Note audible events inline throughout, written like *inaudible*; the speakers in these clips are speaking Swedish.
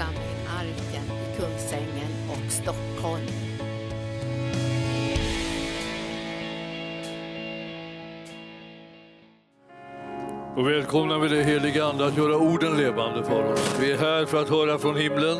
församling Arken i Kungsängen och Stockholm. Och välkomnar vi det heliga Ande att göra orden levande för oss. Vi är här för att höra från himlen.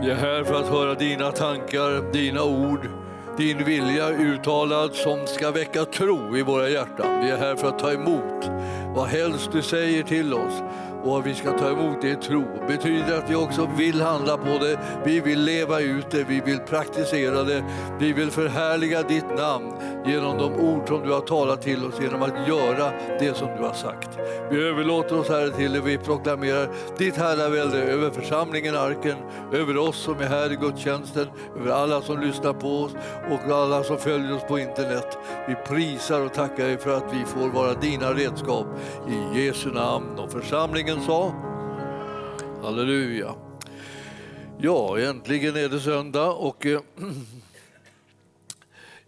Vi är här för att höra dina tankar, dina ord, din vilja uttalad som ska väcka tro i våra hjärtan. Vi är här för att ta emot vad helst du säger till oss och att vi ska ta emot det i tro. betyder att vi också vill handla på det, vi vill leva ut det, vi vill praktisera det, vi vill förhärliga ditt namn genom de ord som du har talat till oss, genom att göra det som du har sagt. Vi överlåter oss Herre till dig, vi proklamerar ditt herravälde över församlingen Arken, över oss som är här i gudstjänsten, över alla som lyssnar på oss och alla som följer oss på internet. Vi prisar och tackar dig för att vi får vara dina redskap i Jesu namn och församlingen sa Halleluja. Ja, äntligen är det söndag och eh, *clears throat*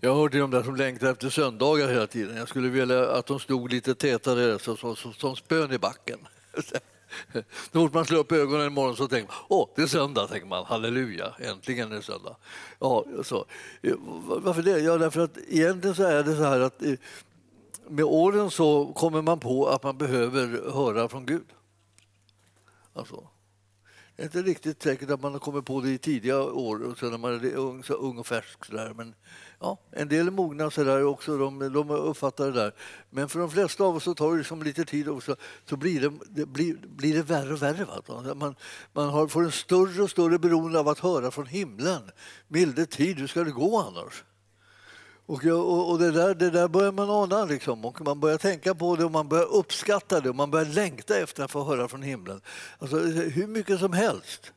jag hör till de där som längtar efter söndagar hela tiden. Jag skulle vilja att de stod lite tätare så, så, så, som spön i backen. *laughs* Så fort man slår upp ögonen imorgon så tänker man åh, det är söndag, tänker man. halleluja, äntligen är det söndag. Ja, så. Eh, varför det? Ja, därför att egentligen så är det så här att eh, med åren så kommer man på att man behöver höra från Gud. Alltså. Det är inte riktigt säkert att man har kommit på det i tidiga år, så när man är ung, så ung och färsk. Så där. Men ja, en del är mogna så där också, de, de uppfattar det där. Men för de flesta av oss så tar det liksom lite tid också, så blir det, det blir, blir det värre och värre. Va? Man, man har, får en större och större beroende av att höra från himlen. Milde tid, hur ska det gå annars? Och, och, och det, där, det där börjar man ana, liksom. och man börjar tänka på det och man börjar uppskatta det och man börjar längta efter att få höra från himlen. Alltså, hur mycket som helst.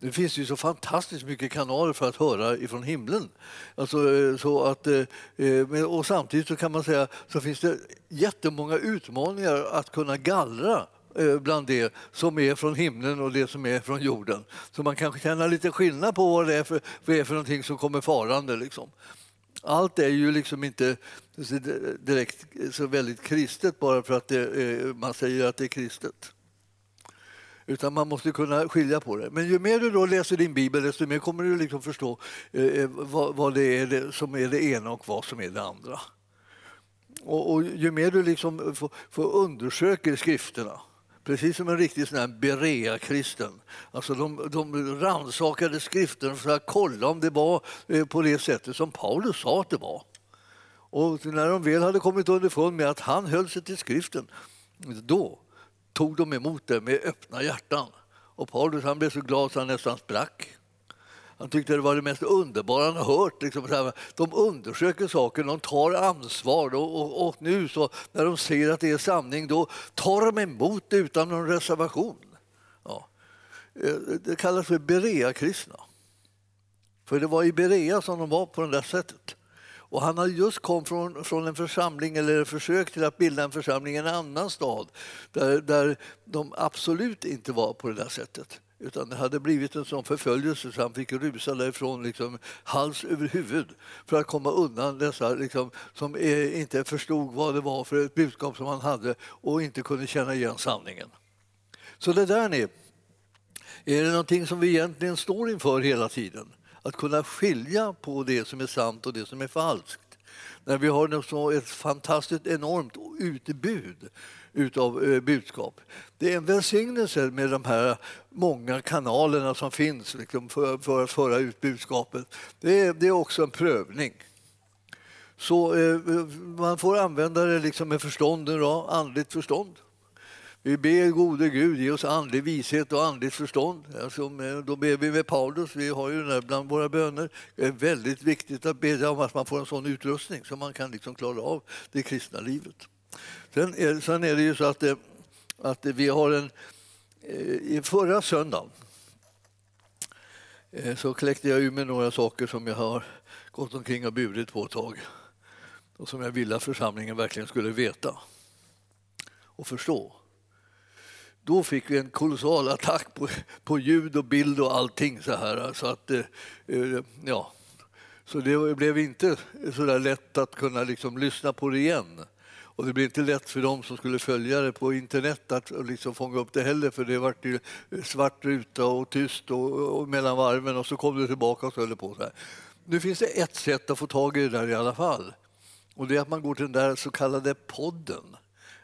Det finns ju så fantastiskt mycket kanaler för att höra ifrån himlen. Alltså, eh, så att, eh, eh, och samtidigt så kan man säga så finns det jättemånga utmaningar att kunna gallra bland det som är från himlen och det som är från jorden. Så man kan känna lite skillnad på vad det är för, vad det är för någonting som kommer farande. Liksom allt är ju liksom inte direkt så väldigt kristet bara för att det, eh, man säger att det är kristet. Utan man måste kunna skilja på det. Men ju mer du då läser din bibel desto mer kommer du liksom förstå eh, eh, vad, vad, det är som är det ena och vad som är det andra. Och, och ju mer du liksom får, får undersöker skrifterna Precis som en riktig sån Berea-kristen. Alltså de, de rannsakade skriften för att kolla om det var eh, på det sättet som Paulus sa att det var. Och när de väl hade kommit underfund med att han höll sig till skriften, då tog de emot det med öppna hjärtan. Och Paulus han blev så glad så han nästan sprack. Han tyckte det var det mest underbara han hört. Liksom, de undersöker saker, de tar ansvar och, och, och, nu så när de ser att det är sanning då tar de emot det utan någon reservation. Ja. Eh, det kallas för Berea-kristna. För det var i Berea som de var på det där sättet. Och han hade just kommit från, från en församling, eller försök till att bilda en församling i en annan stad där, där de absolut inte var på det där sättet. Utan det hade blivit en sån förföljelse så han fick rusa därifrån liksom, hals över huvud för att komma undan dessa liksom, som inte förstod vad det var för ett budskap som han hade och inte kunde känna igen sanningen. Så det där ni, är det någonting som vi egentligen står inför hela tiden? Att kunna skilja på det som är sant och det som är falskt. När vi har ett fantastiskt enormt utbud utav eh, budskap. Det är en välsignelse med de här många kanalerna som finns liksom, för, för, att föra ut budskapet. Det är, det är också en prövning. Så eh, man får använda det liksom med förstånd, då, andligt förstånd. Vi ber gode Gud ge oss andlig vishet och andligt förstånd. Alltså, då ber vi med Paulus, vi har ju det bland våra böner. Det är väldigt viktigt att bedja om att man får en sån utrustning så man kan liksom klara av det kristna livet. Sen är, sen är det ju så att, eh, att vi har en... Eh, I förra söndagen eh, så kläckte jag ur med några saker som jag har gått omkring och burit på ett tag och som jag ville att församlingen verkligen skulle veta och förstå. Då fick vi en kolossal attack på, på ljud och bild och allting. Så här. Så, att, ja. så det blev inte så där lätt att kunna liksom lyssna på det igen. Och det blev inte lätt för dem som skulle följa det på internet att liksom fånga upp det heller för det var ju svart ruta och tyst och, och mellan varven och så kom det tillbaka och så höll det på så här. Nu finns det ett sätt att få tag i det där i alla fall. Och det är att man går till den där så kallade podden.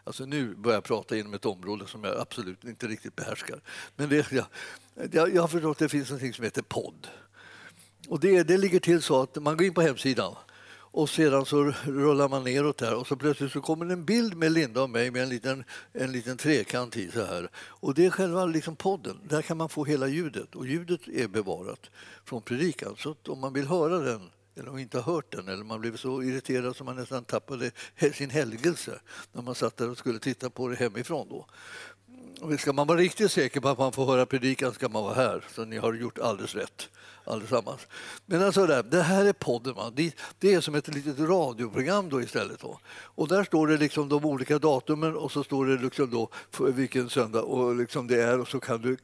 Alltså nu börjar jag prata inom ett område som jag absolut inte riktigt behärskar. Men det, jag, jag har förstått att det finns något som heter podd. Och det, det ligger till så att man går in på hemsidan och sedan så rullar man neråt där och så plötsligt så kommer en bild med Linda och mig med en liten, en liten trekant i så här. Och det är själva liksom podden. Där kan man få hela ljudet och ljudet är bevarat från predikan. Så om man vill höra den eller om inte har hört den eller man blev så irriterad så man nästan tappade sin helgelse när man satt där och skulle titta på det hemifrån. Då. Ska man vara riktigt säker på att man får höra predikan ska man vara här, så ni har gjort alldeles rätt allesammans. Men alltså det, det här är podden. Man. Det är som ett litet radioprogram då istället. Då. Och där står det liksom de olika datumen och så står det liksom då vilken söndag och liksom det är och så kan du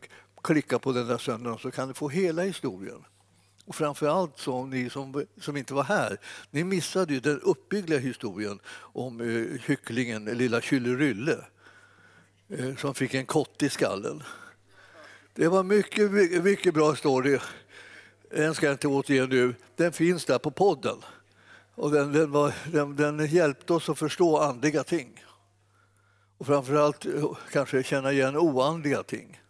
klicka på den där söndagen så kan du få hela historien. Och framför allt så ni som, som inte var här, ni missade ju den uppbyggliga historien om eh, hycklingen lilla Kyllerylle. Rylle. Eh, som fick en kott i skallen. Det var mycket, mycket, bra story. Den ska jag inte återge nu. Den finns där på podden. Och den, den, var, den, den hjälpte oss att förstå andliga ting. Och framförallt eh, kanske känna igen oandliga ting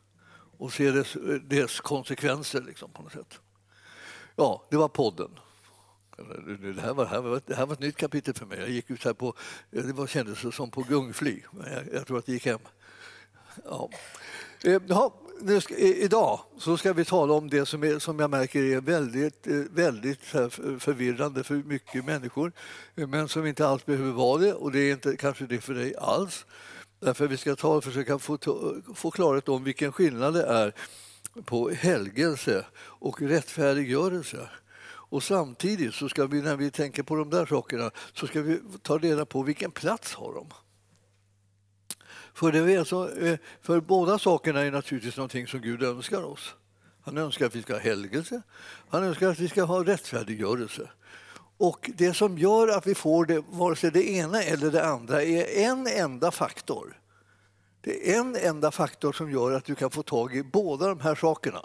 och se dess, dess konsekvenser liksom, på något sätt. Ja, det var podden. Det här, var, det, här var, det här var ett nytt kapitel för mig. Jag gick ut här på, eh, det var, kändes som på gungfly, men jag, jag tror att det gick hem. Ja. Eh, ja, ska, idag så ska vi tala om det som, är, som jag märker är väldigt, eh, väldigt förvirrande för mycket människor eh, men som inte alls behöver vara det och det är inte kanske det för dig alls. Därför vi ska ta och försöka få, få klarhet om vilken skillnad det är på helgelse och rättfärdiggörelse. Och samtidigt så ska vi när vi tänker på de där sakerna så ska vi ta reda på vilken plats har de. För, det är så, för båda sakerna är naturligtvis någonting som Gud önskar oss. Han önskar att vi ska ha helgelse, han önskar att vi ska ha rättfärdiggörelse. Och det som gör att vi får det, vare sig det ena eller det andra, är en enda faktor. Det är en enda faktor som gör att du kan få tag i båda de här sakerna.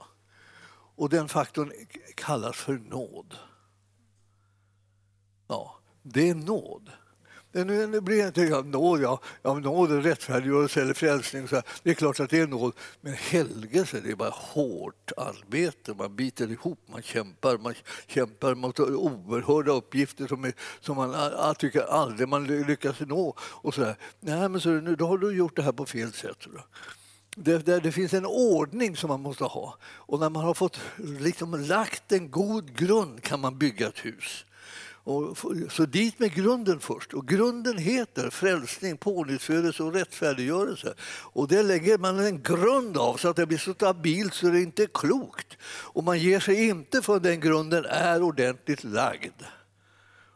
Och den faktorn kallas för nåd. Ja, det är nåd. Nu blir inte jag nåd, ja, ja, nåd är rättfärdiggörelse eller frälsning. Så det är klart att det är nåd. Men helgelse det är bara hårt arbete. Man biter ihop, man kämpar. Man kämpar mot oerhörda uppgifter som, är, som man tycker aldrig man lyckas nå. Och så där. Nej, men så, nu, då har du gjort det här på fel sätt. Då. det, det, det, finns en ordning som man måste ha. Och när man har fått liksom, lagt en god grund kan man bygga ett hus. Och så dit med grunden först. Och grunden heter frälsning, pånyttfödelse och rättfärdiggörelse. Och det lägger man en grund av så att det blir så stabilt så det inte är klokt. Och man ger sig inte för den grunden är ordentligt lagd.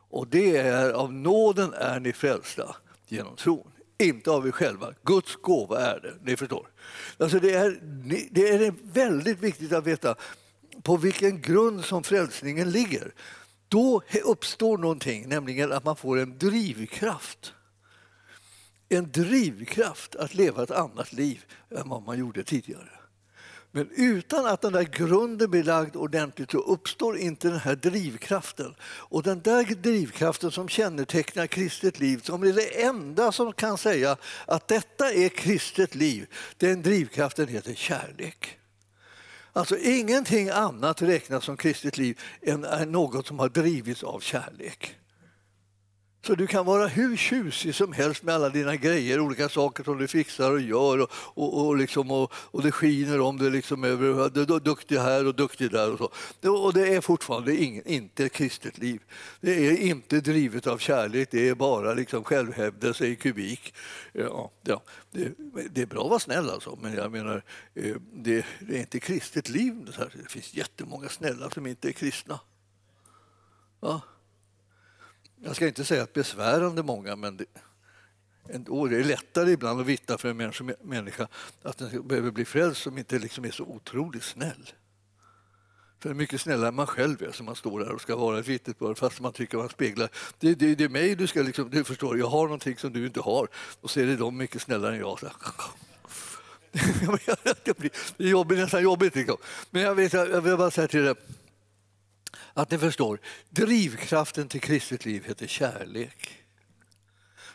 Och det är av nåden är ni frälsta genom tron. Inte av er själva. Guds gåva är det. Ni förstår. Alltså det, är, det är väldigt viktigt att veta på vilken grund som frälsningen ligger då uppstår någonting, nämligen att man får en drivkraft. En drivkraft att leva ett annat liv än vad man gjorde tidigare. Men utan att den där grunden blir lagd ordentligt så uppstår inte den här drivkraften. Och den där drivkraften som kännetecknar kristet liv, som är det enda som kan säga att detta är kristet liv, den drivkraften heter kärlek. Alltså ingenting annat räknas som kristet liv än något som har drivits av kärlek. Så du kan vara hur tjusig som helst med alla dina grejer, olika saker som du fixar och gör och, och, och, liksom, och, och det skiner om det liksom över, du är duktig här och duktig där och så. Och det är fortfarande ingen, inte kristet liv. Det är inte drivet av kärlek, det är bara liksom självhävdelse i kubik. Ja, ja. Det, det, är bra att vara snäll alltså, men jag menar, eh, det, det är inte kristet liv. Det finns jättemånga snälla som inte är kristna. Ja jag ska inte säga att besvärande många, men det, ändå, det är lättare ibland att vittna för en människa att den behöver bli frälst som inte liksom är så otroligt snäll. För det är mycket snällare än man själv är som man står där och ska vara ett vittnesbörd fast man tycker man speglar. Det, det, det är mig du ska liksom, du förstår, jag har någonting som du inte har och så är det de mycket snällare än jag. Så *laughs* det är jobbigt, nästan jobbigt. Liksom. Men jag, vet, jag vill bara säga till dig att ni förstår, drivkraften till kristet liv heter kärlek.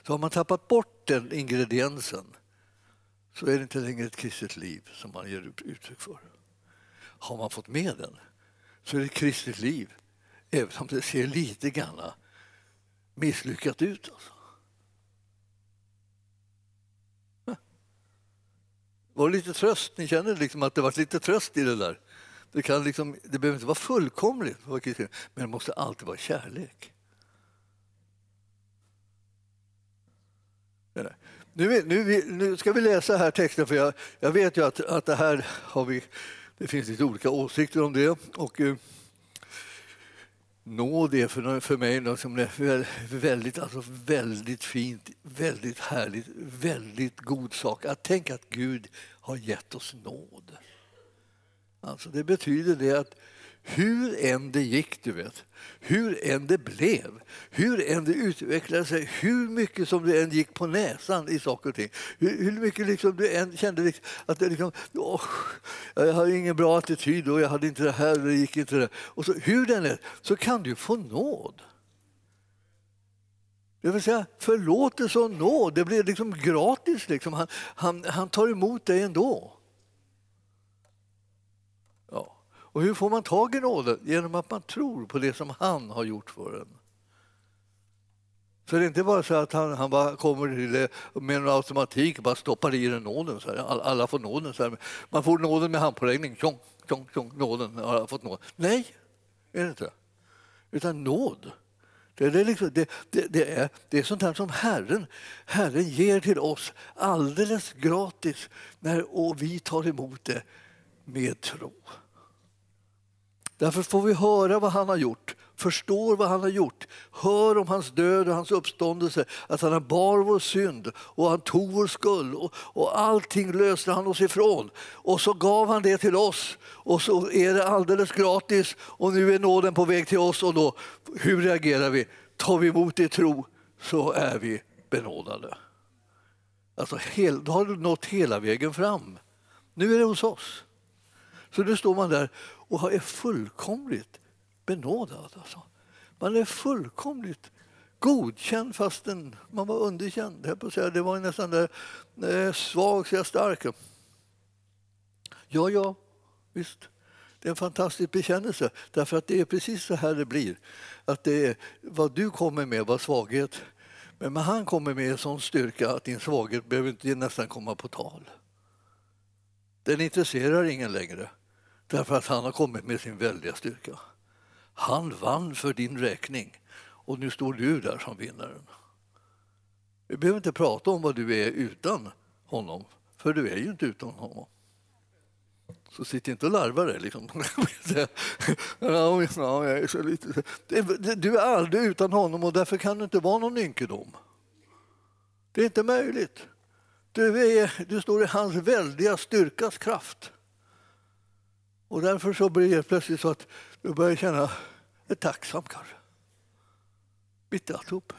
Så har man tappat bort den ingrediensen så är det inte längre ett kristet liv som man ger uttryck för. Har man fått med den så är det ett kristet liv, även om det ser lite grann misslyckat ut. Alltså. var lite tröst. Ni känner liksom att det var lite tröst i det där. Det, kan liksom, det behöver inte vara fullkomligt, men det måste alltid vara kärlek. Nu, nu, nu, ska vi läsa här texten, för jag, jag vet ju att, att det här har vi, det finns lite olika åsikter om det. Och, eh, nåd är för, för mig något som är väldigt, alltså väldigt fint, väldigt härligt, väldigt god sak. Att tänka att Gud har gett oss nåd. Alltså det betyder det att hur än det gick, du vet, hur än det blev, hur än det utvecklade sig, hur mycket som det än gick på näsan i saker och ting, hur, hur mycket liksom du än kände liksom att det liksom, åh, jag hade ingen bra attityd och jag hade inte det här och det gick inte det. Och så, hur den är, så kan du få nåd. Det vill säga förlåtelse och nåd, det blir liksom gratis. Liksom. Han, han, han tar emot dig ändå. Och hur får man tag i nåden? Genom att man tror på det som han har gjort för en. Så det är inte bara så att han, han bara kommer till det med en automatik och bara stoppar i den nåden. Så här. Alla får nåden. Så här. Man får nåden med handpåläggning. Tjong, tjong, tjong, nåden. Har fått nåd. Nej, är det inte. Utan nåd. Det, är, liksom, det, det, det, är, det är sånt här som Herren, Herren ger till oss alldeles gratis när, och vi tar emot det med tro. Därför får vi höra vad han har gjort, förstår vad han har gjort, hör om hans död och hans uppståndelse, att han bar vår synd och han tog vår skuld och, och allting löste han oss ifrån. Och så gav han det till oss och så är det alldeles gratis och nu är nåden på väg till oss och då, hur reagerar vi? Tar vi emot det i tro så är vi benådade. Alltså, hel, då har du nått hela vägen fram. Nu är det hos oss. Så nu står man där och är fullkomligt benådad. Alltså. Man är fullkomligt godkänd fastän man var underkänd. Det var nästan där, eh, svag så jag stark. Ja, ja, visst. Det är en fantastisk bekännelse, därför att det är precis så här det blir. Att det är, vad du kommer med var svaghet, men han kommer med en sån styrka att din svaghet behöver inte nästan komma på tal. Den intresserar ingen längre. Därför att han har kommit med sin väldiga styrka. Han vann för din räkning och nu står du där som vinnaren. Vi behöver inte prata om vad du är utan honom, för du är ju inte utan honom. Så sitt inte och larva dig. Liksom. *laughs* Du är aldrig utan honom och därför kan du inte vara någon ynkedom. Det är inte möjligt. Du, är, du står i hans väldiga styrkas kraft. Och därför så blir det plötsligt så att du börjar känna dig tacksam kanske. Mitt i alltihop.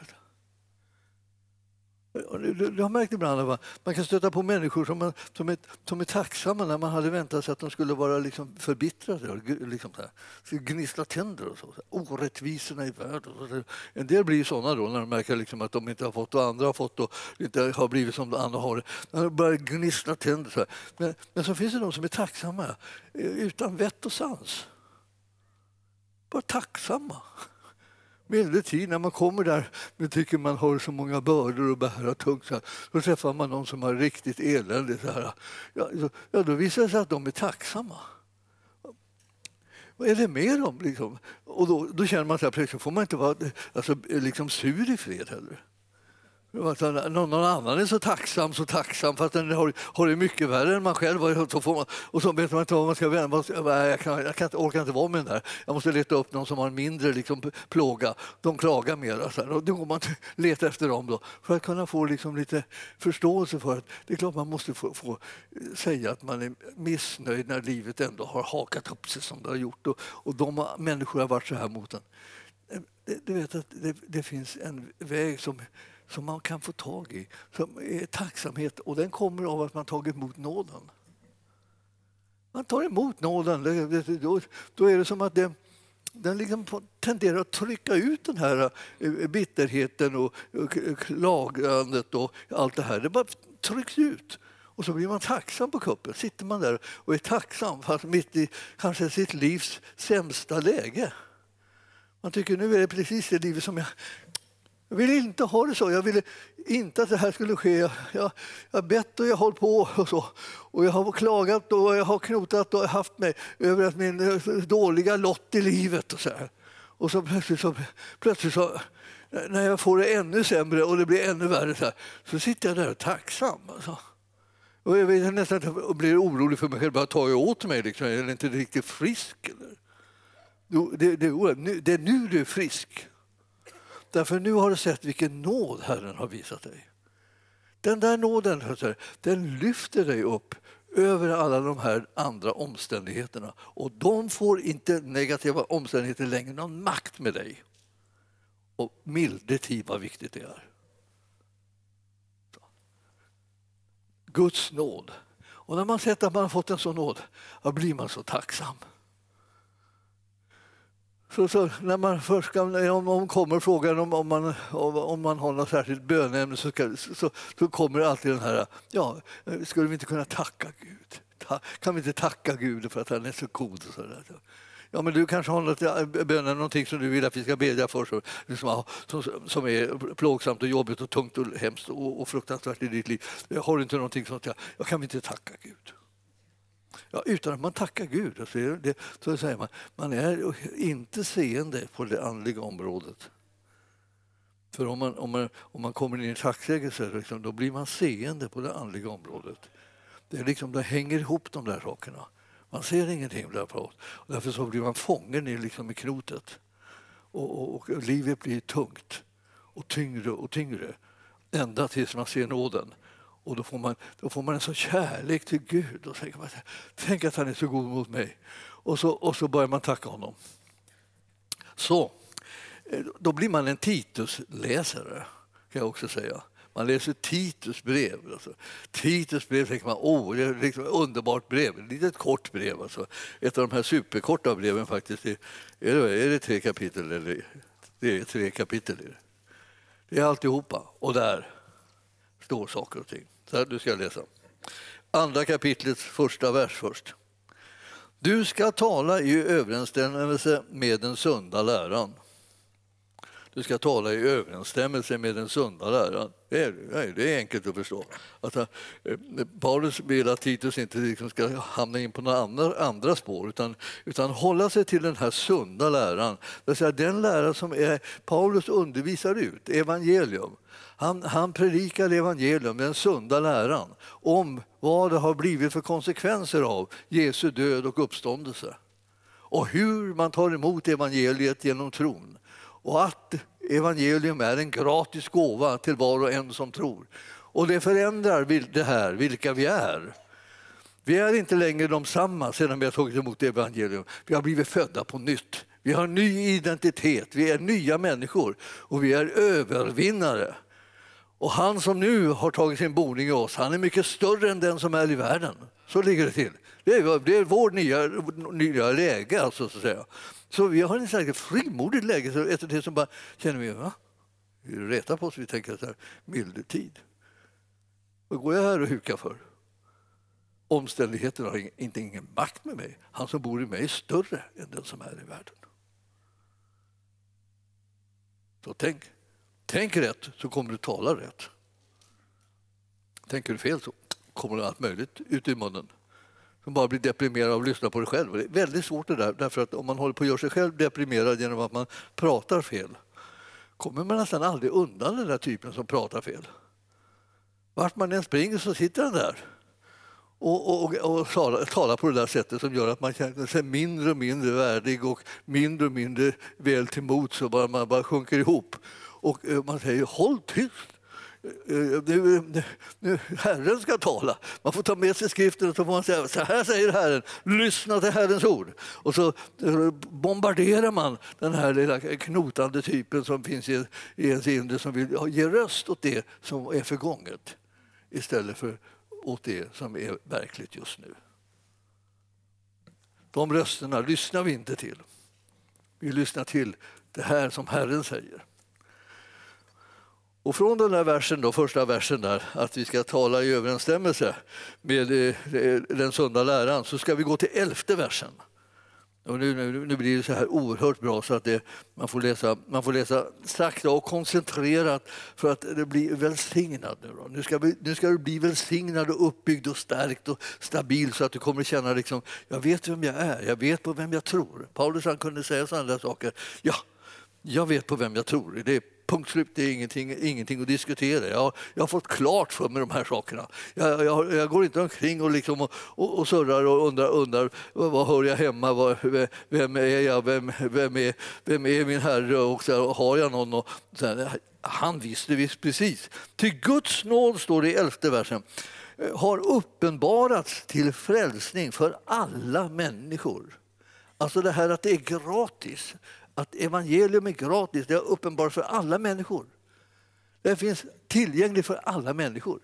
Du har märkt ibland att man kan stöta på människor som, man, som, är, som är tacksamma när man hade väntat sig att de skulle vara liksom förbittrade och liksom så här, gnissla tänder och så. så orättvisorna i världen. En del blir såna då när de märker liksom att de inte har fått och andra har fått och inte har blivit som andra har det. När de börjar gnissla tänder. Så men, men så finns det de som är tacksamma eh, utan vett och sans. Bara tacksamma medeltid när man kommer där och tycker man har så många bördor att bära tungt så, här, så träffar man någon som har riktigt elände. Så här. Ja, ja, då visar det sig att de är tacksamma. Vad är det med dem? Liksom? Och då, då känner man att plötsligt får man inte vara alltså, liksom sur i fred heller. Någon annan är så tacksam, så tacksam fast den har, har det mycket värre än man själv. Och så, får man, och så vet man inte vad man ska vända jag, kan, jag kan, orkar inte vara med den där. Jag måste leta upp någon som har en mindre liksom, plåga. De klagar mer. Så här. Och då går man *laughs* leta efter dem då, för att kunna få liksom, lite förståelse för att det är klart man måste få, få eh, säga att man är missnöjd när livet ändå har hakat upp sig som det har gjort. Och, och de människor har varit så här mot en. Eh, du vet att det, det finns en väg som som man kan få tag i, som är tacksamhet och den kommer av att man tagit emot nåden. Man tar emot nåden, då, då är det som att det, den liksom tenderar att trycka ut den här eh, bitterheten och klagandet och allt det här. Det bara trycks ut. Och så blir man tacksam på kuppen. Sitter man där och är tacksam fast mitt i kanske sitt livs sämsta läge. Man tycker nu är det precis det livet som jag jag ville inte ha det så. Jag ville inte att det här skulle ske. Jag, har bett och jag har hållit på och så. Och jag har klagat och jag har knotat och haft mig över att min eh, dåliga lott i livet. Och så, här. och så plötsligt, så plötsligt så, när jag får det ännu sämre och det blir ännu värre så, här, så sitter jag där och tacksam. Alltså. Och jag vet nästan blir orolig för mig själv. Bara tar jag åt mig? Liksom. Är jag inte riktigt frisk? Eller? Det, det, det är nu du är frisk. Därför nu har du sett vilken nåd Herren har visat dig. Den där nåden den lyfter dig upp över alla de här andra omständigheterna. Och de får inte negativa omständigheter längre någon makt med dig. Och milde tid, vad viktigt det är. Guds nåd. Och när man sett att man har fått en sån nåd, då blir man så tacksam. Så, så, när man först ska, om, om kommer frågan om, om, man, om, om man har något särskilt bönämne så, ska, så, så kommer alltid den här, ja, skulle vi inte kunna tacka Gud? Ta, kan vi inte tacka Gud för att han är så god? Och så där? Ja, men du kanske har något bönen, någonting som du vill att vi ska bedja för som, liksom, som, som är plågsamt och jobbigt och tungt och hemskt och, och fruktansvärt i ditt liv. Har du inte någonting sånt? Ja, kan vi inte tacka Gud? Ja, utan att man tackar Gud. Alltså det, så säger man, man är inte seende på det andliga området. För om man, om man, om man kommer in i tacksägelse liksom, då blir man seende på det andliga området. Det, är liksom, det hänger ihop de där sakerna. Man ser ingenting därför. Och därför så blir man fången i, liksom, i knotet. Och, och, och livet blir tungt och tyngre och tyngre ända tills man ser nåden. Och då får, man, då får man en sån kärlek till Gud. Och tänker man, Tänk att han är så god mot mig. Och så, och så börjar man tacka honom. Så, eh, då blir man en Titus-läsare, kan jag också säga. Man läser Titus brev. Alltså. Titus brev tänker man, åh, det är liksom ett underbart brev. Ett litet kort brev. Alltså. Ett av de här superkorta breven faktiskt. Är, det, är det tre kapitel? Eller? Det är tre kapitel. Det är alltihopa. Och där står saker och ting. Så här, du ska läsa. Andra kapitlets första vers först. Du ska tala i överensstämmelse med den sunda läran. Du ska tala i överensstämmelse med den sunda läran. Det är, det är enkelt att förstå. Att, eh, Paulus vill att Titus inte liksom ska hamna in på några andra, andra spår utan, utan hålla sig till den här sunda läran. Det vill säga den lära som är, Paulus undervisar ut, evangelium. Han, han predikar evangelium, den sunda läran om vad det har blivit för konsekvenser av Jesu död och uppståndelse och hur man tar emot evangeliet genom tron och att evangelium är en gratis gåva till var och en som tror. Och det förändrar det här, vilka vi är. Vi är inte längre de samma sedan vi har tagit emot evangelium. Vi har blivit födda på nytt. Vi har ny identitet, vi är nya människor och vi är övervinnare. Och han som nu har tagit sin boning i oss, han är mycket större än den som är i världen. Så ligger det till. Det är, det är vårt nya, nya läge. Alltså, så, att säga så vi har ett slags frimodigt läge. Så efter det som bara känner vi, va? Vi retar på oss, vi tänker så här, mildetid. Vad går jag här och hukar för? Omständigheterna har inte ingen makt med mig. Han som bor i mig är större än den som är i världen. Så tänk. Tänk rätt så kommer du tala rätt. Tänker du fel så kommer det allt möjligt ut i munnen. Som bara blir deprimerad av att lyssna på dig själv. Det är väldigt svårt det där, därför att om man håller på att göra sig själv deprimerad genom att man pratar fel kommer man nästan aldrig undan den där typen som pratar fel. Vart man än springer så sitter den där och, och, och talar, talar på det där sättet som gör att man känner sig mindre och mindre värdig och mindre och mindre väl till mots och bara man bara sjunker ihop. Och eh, man säger håll tyst. Eh, eh, nu, nu, Herren ska tala. Man får ta med sig skriften och så får man säga så här säger Herren, lyssna till Herrens ord. Och så eh, bombarderar man den här lilla knotande typen som finns i, i ens inre som vill ge röst åt det som är förgånget istället för åt det som är verkligt just nu. De rösterna lyssnar vi inte till. Vi lyssnar till det här som Herren säger. Och från den där versen, då, första versen där, att vi ska tala i överensstämmelse med eh, eh, den sunda läran, så ska vi gå till elfte versen. Och nu, nu, nu, blir det så här oerhört bra så att det, man, får läsa, man får läsa sakta och koncentrerat för att det blir välsignad. Nu, då. Nu, ska vi, nu ska du bli välsignad och uppbyggd och stärkt och stabil så att du kommer känna liksom, jag vet vem jag är, jag vet på vem jag tror. Paulus han kunde säga sådana saker. Ja, jag vet på vem jag tror. Det är punkt slut, det är ingenting, ingenting att diskutera. Jag, jag har fått klart för mig de här sakerna. Jag, jag, jag går inte omkring och, liksom och, och, och surrar och undrar, undrar var hör jag hemma, var, vem är jag, vem, vem, är, vem är min herre och så, har jag någon? Och, så han visste visst precis. Till Guds nåd, står det i elfte versen, har uppenbarats till frälsning för alla människor. Alltså det här att det är gratis att evangelium är gratis, det är uppenbart för alla människor. Det finns tillgängligt för alla människor.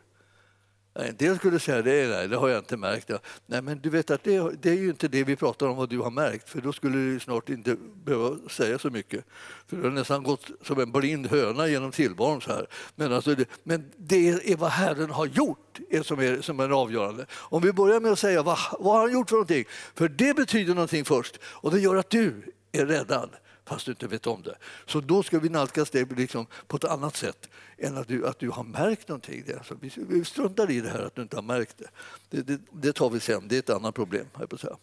En del skulle säga det, nej, det har jag inte märkt. Nej, men du vet att det, det, är ju inte det vi pratar om vad du har märkt för då skulle du snart inte behöva säga så mycket. För du har nästan gått som en blind höna genom tillvaron. Så här. Men, alltså det, men det är vad Herren har gjort är som, är, som är avgörande. Om vi börjar med att säga vad, vad har han gjort för någonting? För det betyder någonting först och det gör att du är räddad fast du inte vet om det. Så då ska vi nalkas det liksom på ett annat sätt än att du, att du har märkt någonting. Alltså, vi, vi struntar i det här att du inte har märkt det. Det, det, det tar vi sen, det är ett annat problem. Här på säga.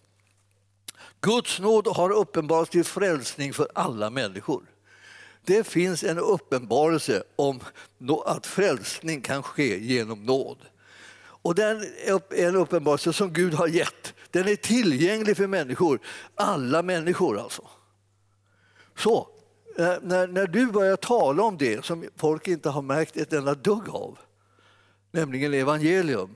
Guds nåd har uppenbarats till frälsning för alla människor. Det finns en uppenbarelse om att frälsning kan ske genom nåd. Och den är en uppenbarelse som Gud har gett. Den är tillgänglig för människor, alla människor alltså. Så, när, när du börjar tala om det som folk inte har märkt ett enda dugg av, nämligen evangelium,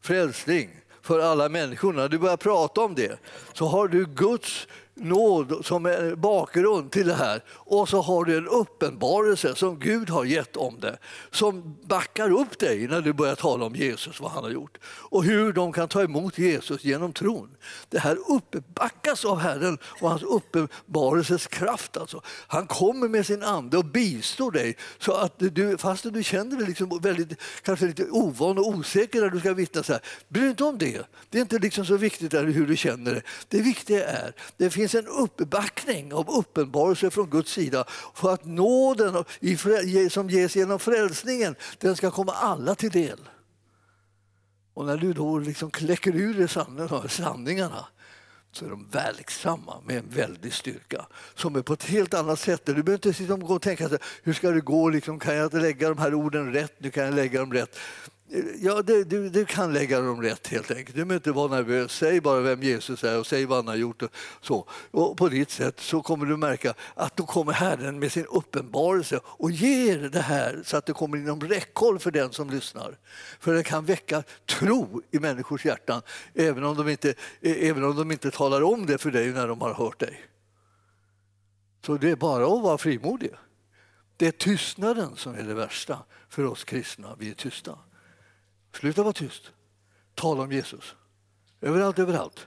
frälsning för alla människor, när du börjar prata om det så har du Guds nåd som är bakgrund till det här och så har du en uppenbarelse som Gud har gett om det som backar upp dig när du börjar tala om Jesus, vad han har gjort och hur de kan ta emot Jesus genom tron. Det här uppbackas av Herren och hans uppenbarelses kraft. Alltså. Han kommer med sin ande och bistår dig så att du, fast du känner dig liksom väldigt, kanske lite ovan och osäker när du ska vittna så här, bry dig inte om det. Det är inte liksom så viktigt hur du känner det. Det viktiga är, det finns finns en uppbackning av uppenbarelse från Guds sida för att nåden som ges genom frälsningen den ska komma alla till del. Och när du då liksom kläcker ur dig sanningarna så är de verksamma med en väldig styrka som är på ett helt annat sätt. Du behöver inte sitta och tänka hur ska det gå, liksom, kan jag lägga de här orden rätt, nu kan jag lägga dem rätt. Ja, det, du, du, kan lägga dem rätt helt enkelt. Du behöver inte vara nervös. Säg bara vem Jesus är och säg vad han har gjort. Och så. Och på ditt sätt så kommer du märka att då kommer Herren med sin uppenbarelse och ger det här så att det kommer inom räckhåll för den som lyssnar. För det kan väcka tro i människors hjärtan även om de inte, även om de inte talar om det för dig när de har hört dig. Så det är bara att vara frimodig. Det är tystnaden som är det värsta för oss kristna. Vi är tysta. Sluta vara tyst. Tala om Jesus. Överallt, överallt.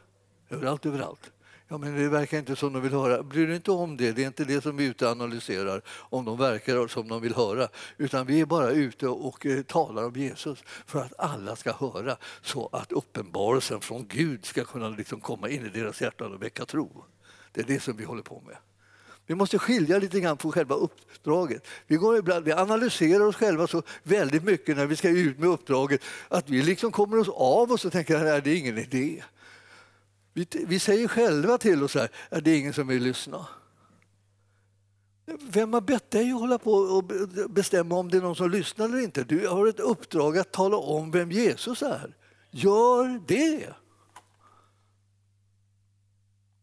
Överallt, överallt. Ja, men det verkar inte som de vill höra. Bry dig inte om det. Det är inte det som vi ute analyserar, om de verkar som de vill höra. Utan vi är bara ute och eh, talar om Jesus för att alla ska höra så att uppenbarelsen från Gud ska kunna liksom komma in i deras hjärtan och väcka tro. Det är det som vi håller på med. Vi måste skilja lite grann på själva uppdraget. Vi, går ibland, vi analyserar oss själva så väldigt mycket när vi ska ut med uppdraget att vi liksom kommer oss av oss och tänker att det är ingen idé. Vi, vi säger själva till oss att det är ingen som vill lyssna. Vem har bett dig att hålla på och bestämma om det är någon som lyssnar eller inte? Du har ett uppdrag att tala om vem Jesus är. Gör det!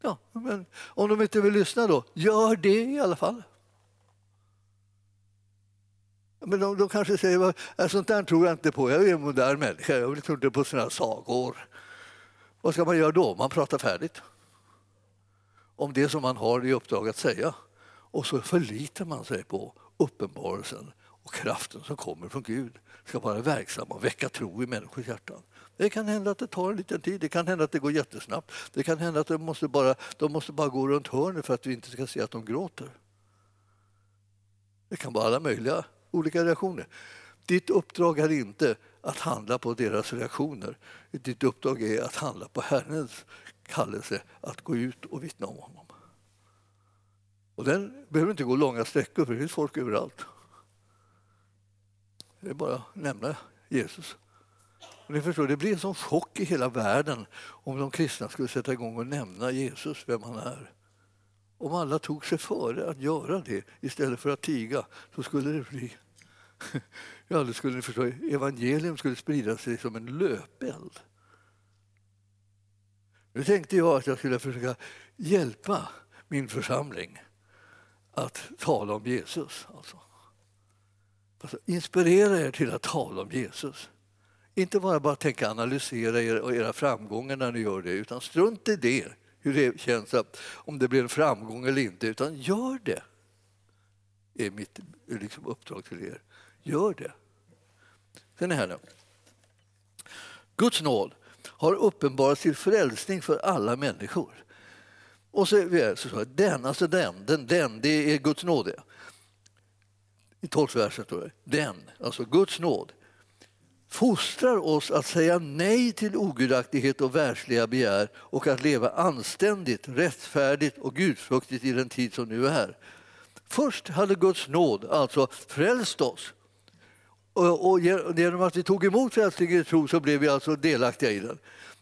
Ja, men om de inte vill lyssna då, gör det i alla fall. Men de, de kanske säger att sånt där tror jag inte på, jag är en modern människa, jag tror inte på såna sagor. Vad ska man göra då? Man pratar färdigt om det som man har i uppdrag att säga. Och så förlitar man sig på uppenbarelsen och kraften som kommer från Gud ska vara verksam och väcka tro i människors hjärtan. Det kan hända att det tar en liten tid, det kan hända att det går jättesnabbt. Det kan hända att de måste bara, de måste bara gå runt hörnet för att vi inte ska se att de gråter. Det kan vara alla möjliga olika reaktioner. Ditt uppdrag är inte att handla på deras reaktioner. Ditt uppdrag är att handla på Herrens kallelse att gå ut och vittna om honom. Och den behöver inte gå långa sträckor, för det finns folk överallt. Det är bara att nämna Jesus. Och ni förstår, det blir en sån chock i hela världen om de kristna skulle sätta igång och nämna Jesus, vem han är. Om alla tog sig före att göra det istället för att tiga så skulle det bli... *laughs* Ja, det skulle ni förstå, evangelium skulle sprida sig som en löpeld. Nu tänkte jag att jag skulle försöka hjälpa min församling att tala om Jesus. Alltså. Alltså, inspirera er till att tala om Jesus. Inte bara, bara tänka analysera er och era framgångar när ni gör det, utan strunt i det, hur det känns, att, om det blir en framgång eller inte, utan gör det. Det är mitt liksom, uppdrag till er. Gör det. Sen är här nu. Guds nåd har uppenbarats till frälsning för alla människor. Och så är så den, alltså den, den, den, det är Guds nåd. I tolfte versen står det den, alltså Guds nåd fostrar oss att säga nej till ogudaktighet och världsliga begär och att leva anständigt, rättfärdigt och gudfruktigt i den tid som nu är. Först hade Guds nåd alltså frälst oss och genom att vi tog emot frälsningen i tro så blev vi alltså delaktiga i den.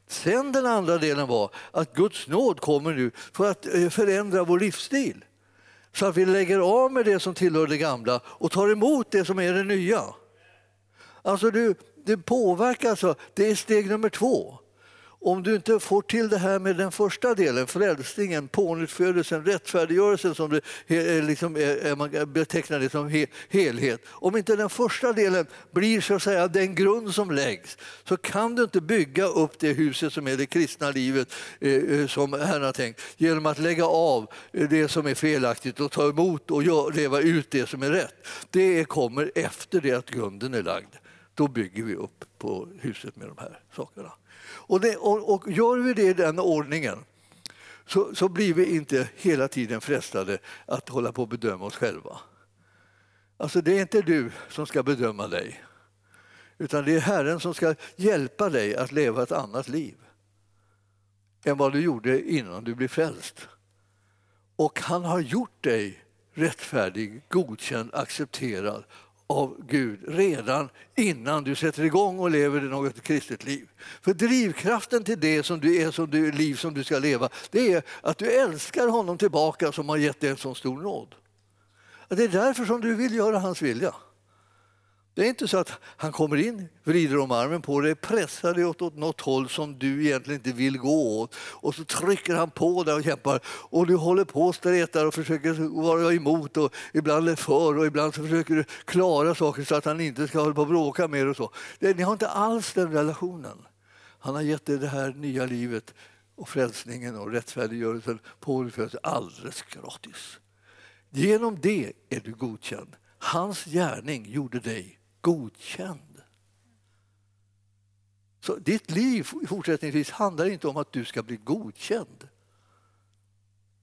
Sen den andra delen var att Guds nåd kommer nu för att eh, förändra vår livsstil. Så att vi lägger av med det som tillhör det gamla och tar emot det som är det nya. Alltså du, det påverkar, alltså, det är steg nummer två. Om du inte får till det här med den första delen, frälsningen, pånyttfödelsen, rättfärdiggörelsen som det eh, liksom är, man betecknar det som helhet. Om inte den första delen blir så att säga den grund som läggs så kan du inte bygga upp det huset som är det kristna livet eh, som Herren har tänkt genom att lägga av det som är felaktigt och ta emot och leva ut det som är rätt. Det kommer efter det att grunden är lagd. Då bygger vi upp på huset med de här sakerna. Och, det, och, och gör vi det i den ordningen så, så blir vi inte hela tiden frestade att hålla på och bedöma oss själva. Alltså det är inte du som ska bedöma dig utan det är Herren som ska hjälpa dig att leva ett annat liv än vad du gjorde innan du blev frälst. Och han har gjort dig rättfärdig, godkänd, accepterad av Gud redan innan du sätter igång och lever något kristet liv. För drivkraften till det som du är, som du, liv som du ska leva, det är att du älskar honom tillbaka som har gett dig en så stor nåd. Det är därför som du vill göra hans vilja. Det är inte så att han kommer in, vrider om armen på dig, pressar dig åt, åt något håll som du egentligen inte vill gå åt och så trycker han på dig och kämpar och du håller på och stretar och försöker vara emot och ibland är för och ibland så försöker du klara saker så att han inte ska hålla på och bråka mer och så. Ni har inte alls den relationen. Han har gett dig det här nya livet och frälsningen och rättfärdiggörelsen på alldeles gratis. Genom det är du godkänd. Hans gärning gjorde dig godkänd. Så ditt liv fortsättningsvis handlar inte om att du ska bli godkänd.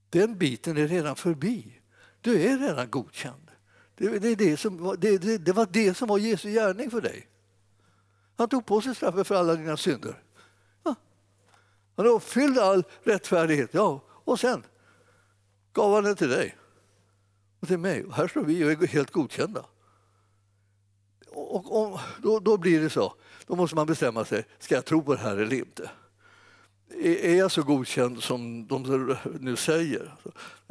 Den biten är redan förbi. Du är redan godkänd. Det, det, det, som, det, det, det var det som var Jesu gärning för dig. Han tog på sig straffet för alla dina synder. Ja. Han uppfyllde all rättfärdighet. Ja. Och sen gav han den till dig och till mig. Och här står vi och är helt godkända och, och då, då, blir det så. Då måste man bestämma sig, ska jag tro på det här eller inte? är jag så godkänd som de nu säger?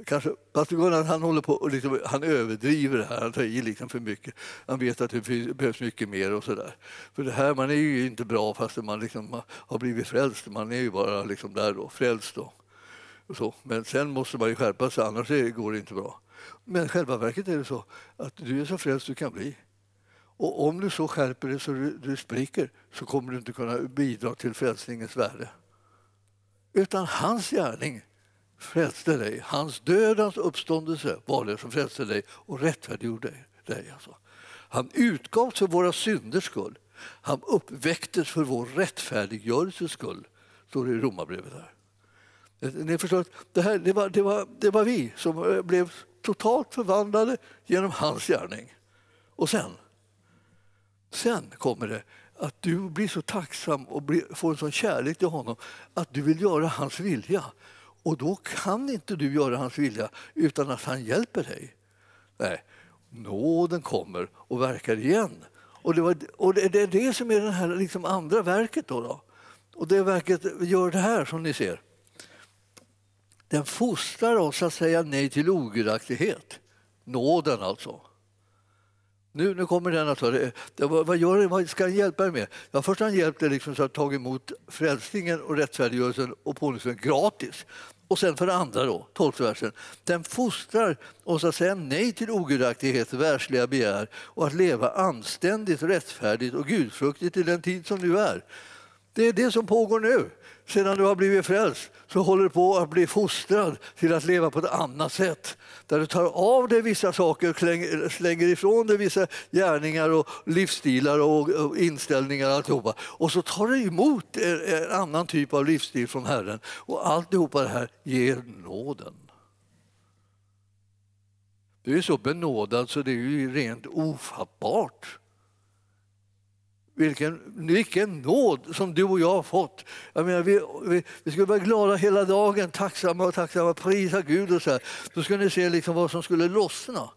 Kanske, pastor Gunnar han håller på och liksom, han överdriver det här, han tar i liksom för mycket. Han vet att det behövs mycket mer och sådär. För det här, man är ju inte bra fast man liksom har blivit frälst. Man är ju bara liksom där då, frälst. Då. Så. Men sen måste man ju skärpa sig, annars går det inte bra. Men själva verket är det så att du är så frälst du kan bli. Och om du så skärper dig så du, du spricker så kommer du inte kunna bidra till frälsningens värde. Utan hans gärning frälste dig. Hans dödens uppståndelse var det som frälste dig och rättfärdiggjorde dig. Alltså. Han utgavs för våra synders skull. Han uppväcktes för vår rättfärdiggörelses skull, står det i Romarbrevet. Här. Ni förstår, det, här, det, var, det, var, det var vi som blev totalt förvandlade genom hans gärning. Och sen, sen kommer det att du blir så tacksam och får en sån kärlek till honom att du vill göra hans vilja. Och då kan inte du göra hans vilja utan att han hjälper dig. Nej, nåden kommer och verkar igen. Och det, var, och det är det som är det här liksom andra verket. Då, då. Och det verket gör det här som ni ser. Den fostrar oss att säga nej till ogudaktighet. Nåden alltså. Nu, nu kommer den alltså. Det, det, vad, gör det, vad ska han hjälpa dig med? Ja, först har han hjälpt dig liksom så att ta emot frälsningen och rättfärdiggörelsen och pånyttfödelsen gratis. Och sen för det andra, då, 12 versen. Den fostrar oss att säga nej till ogudaktighet, världsliga begär och att leva anständigt, rättfärdigt och gudfruktigt i den tid som nu är. Det är det som pågår nu sedan du har blivit frälst så håller du på att bli fostrad till att leva på ett annat sätt. Där du tar av dig vissa saker, slänger ifrån dig vissa gärningar och livsstilar och inställningar och alltihopa. Och så tar du emot en annan typ av livsstil från Herren. Och alltihopa det här ger nåden. Du är så benådad så det är ju rent ofattbart. Vilken, vilken nåd som du och jag har fått. Jag menar, vi, vi, vi skulle vara glada hela dagen, tacksamma och tacksamma, prisa Gud och så här. Då skulle ni se liksom vad som skulle lossna.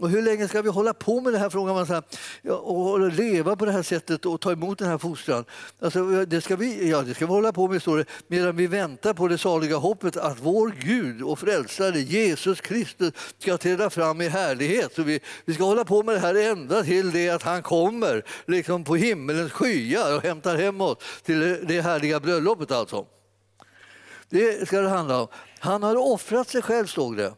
Och hur länge ska vi hålla på med det här frågar man så här, och leva på det här sättet och ta emot den här fostran? Alltså, det, ska vi, ja, det ska vi hålla på med, står det, medan vi väntar på det saliga hoppet att vår Gud och frälsare Jesus Kristus ska träda fram i härlighet. Så vi, vi ska hålla på med det här ända till det att han kommer liksom på himmelens skyar och hämtar hem oss till det härliga bröllopet. Alltså. Det ska det handla om. Han har offrat sig själv, stod det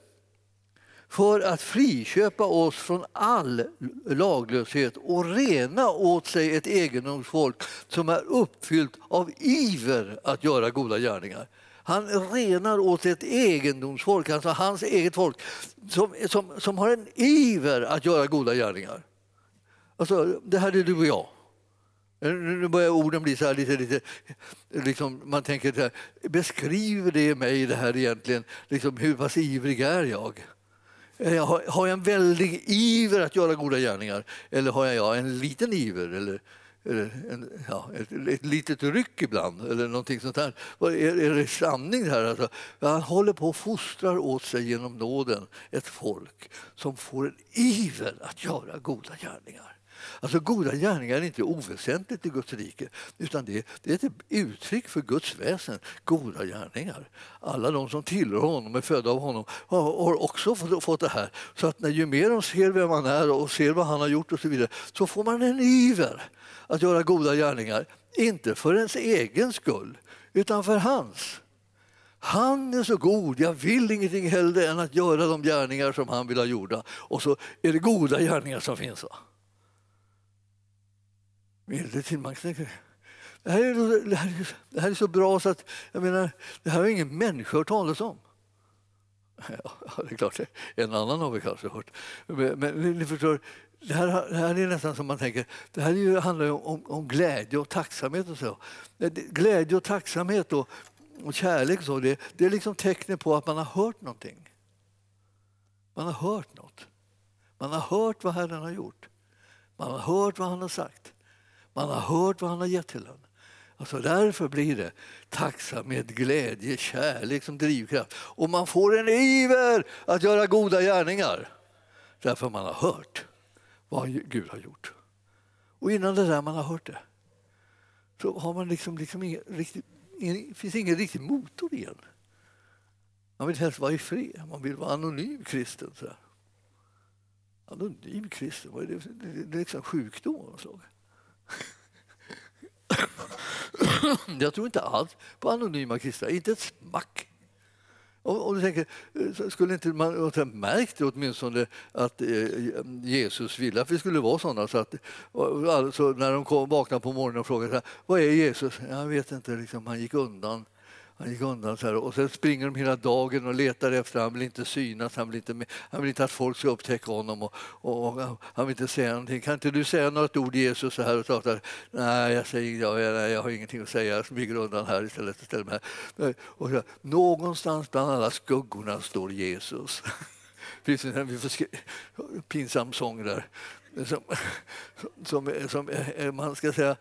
för att friköpa oss från all laglöshet och rena åt sig ett egendomsfolk som är uppfyllt av iver att göra goda gärningar. Han renar åt sig ett egendomsfolk, alltså hans eget folk som, som, som har en iver att göra goda gärningar. Alltså, det här är du och jag. Nu börjar orden bli så här lite, lite liksom, man tänker så här, beskriver det mig det här egentligen? Liksom, hur pass ivrig är jag? Har jag en väldig iver att göra goda gärningar eller har jag en liten iver? Eller, eller en, ja, ett, ett litet ryck ibland eller någonting sånt här. Är, är det sanning det här? Alltså, han håller på och fostrar åt sig genom nåden ett folk som får en iver att göra goda gärningar. Alltså goda gärningar är inte oväsentligt i Guds rike utan det, det är ett uttryck för Guds väsen, goda gärningar. Alla de som tillhör honom, är födda av honom, har, har också fått, fått det här. Så att när ju mer de ser vem han är och ser vad han har gjort och så vidare så får man en iver att göra goda gärningar. Inte för ens egen skull utan för hans. Han är så god, jag vill ingenting hellre än att göra de gärningar som han vill ha gjorda. Och så är det goda gärningar som finns. Va? Milde till Max. Det här, är, det, här, det här är så bra så att jag menar, det här har ingen människa hört talas om. Ja, det är klart, en annan har vi kanske hört. Men, men ni förstår, det här, det här är nästan som man tänker, det här ju, handlar ju om, om glädje och tacksamhet och så. Eh, glädje och tacksamhet och, och kärlek och så, det, det är liksom tecknet på att man har hört någonting. Man har hört något. Man har hört vad Herren har gjort. Man har hört vad han har sagt. Man har hört vad han har gett till en. Alltså därför blir det tacksamhet, glädje, kärlek som drivkraft. Och man får en iver att göra goda gärningar. Därför man har hört vad Gud har gjort. Och innan det där man har hört det så har man liksom, liksom ingen riktig det finns ingen riktig motor i en. Man vill helst vara i fred, man vill vara anonym kristen. Så. Anonym kristen, vad är det? Det är liksom sjukdom av något slag. Jag tror inte alls på anonyma kristna, inte ett smack. Och, och du tänker, eh, skulle inte man ha märkt åtminstone att eh, Jesus ville att vi skulle vara sådana? Så att, alltså, när de kom, vaknade på morgonen och frågade vad är Jesus? Jag vet inte, liksom, han gick undan. Han gick undan så här, och sen springer de hela dagen och letar efter Han vill inte synas, han vill inte, han vill inte att folk ska upptäcka honom och, och, och han vill inte säga någonting. Kan inte du säga något ord Jesus så här och pratar? Nej, jag säger jag, jag, jag har ingenting att säga. Jag smyger undan här istället. istället här. Och så, någonstans bland alla skuggorna står Jesus. Det finns en pinsam sång där. Som, som, som, man ska säga,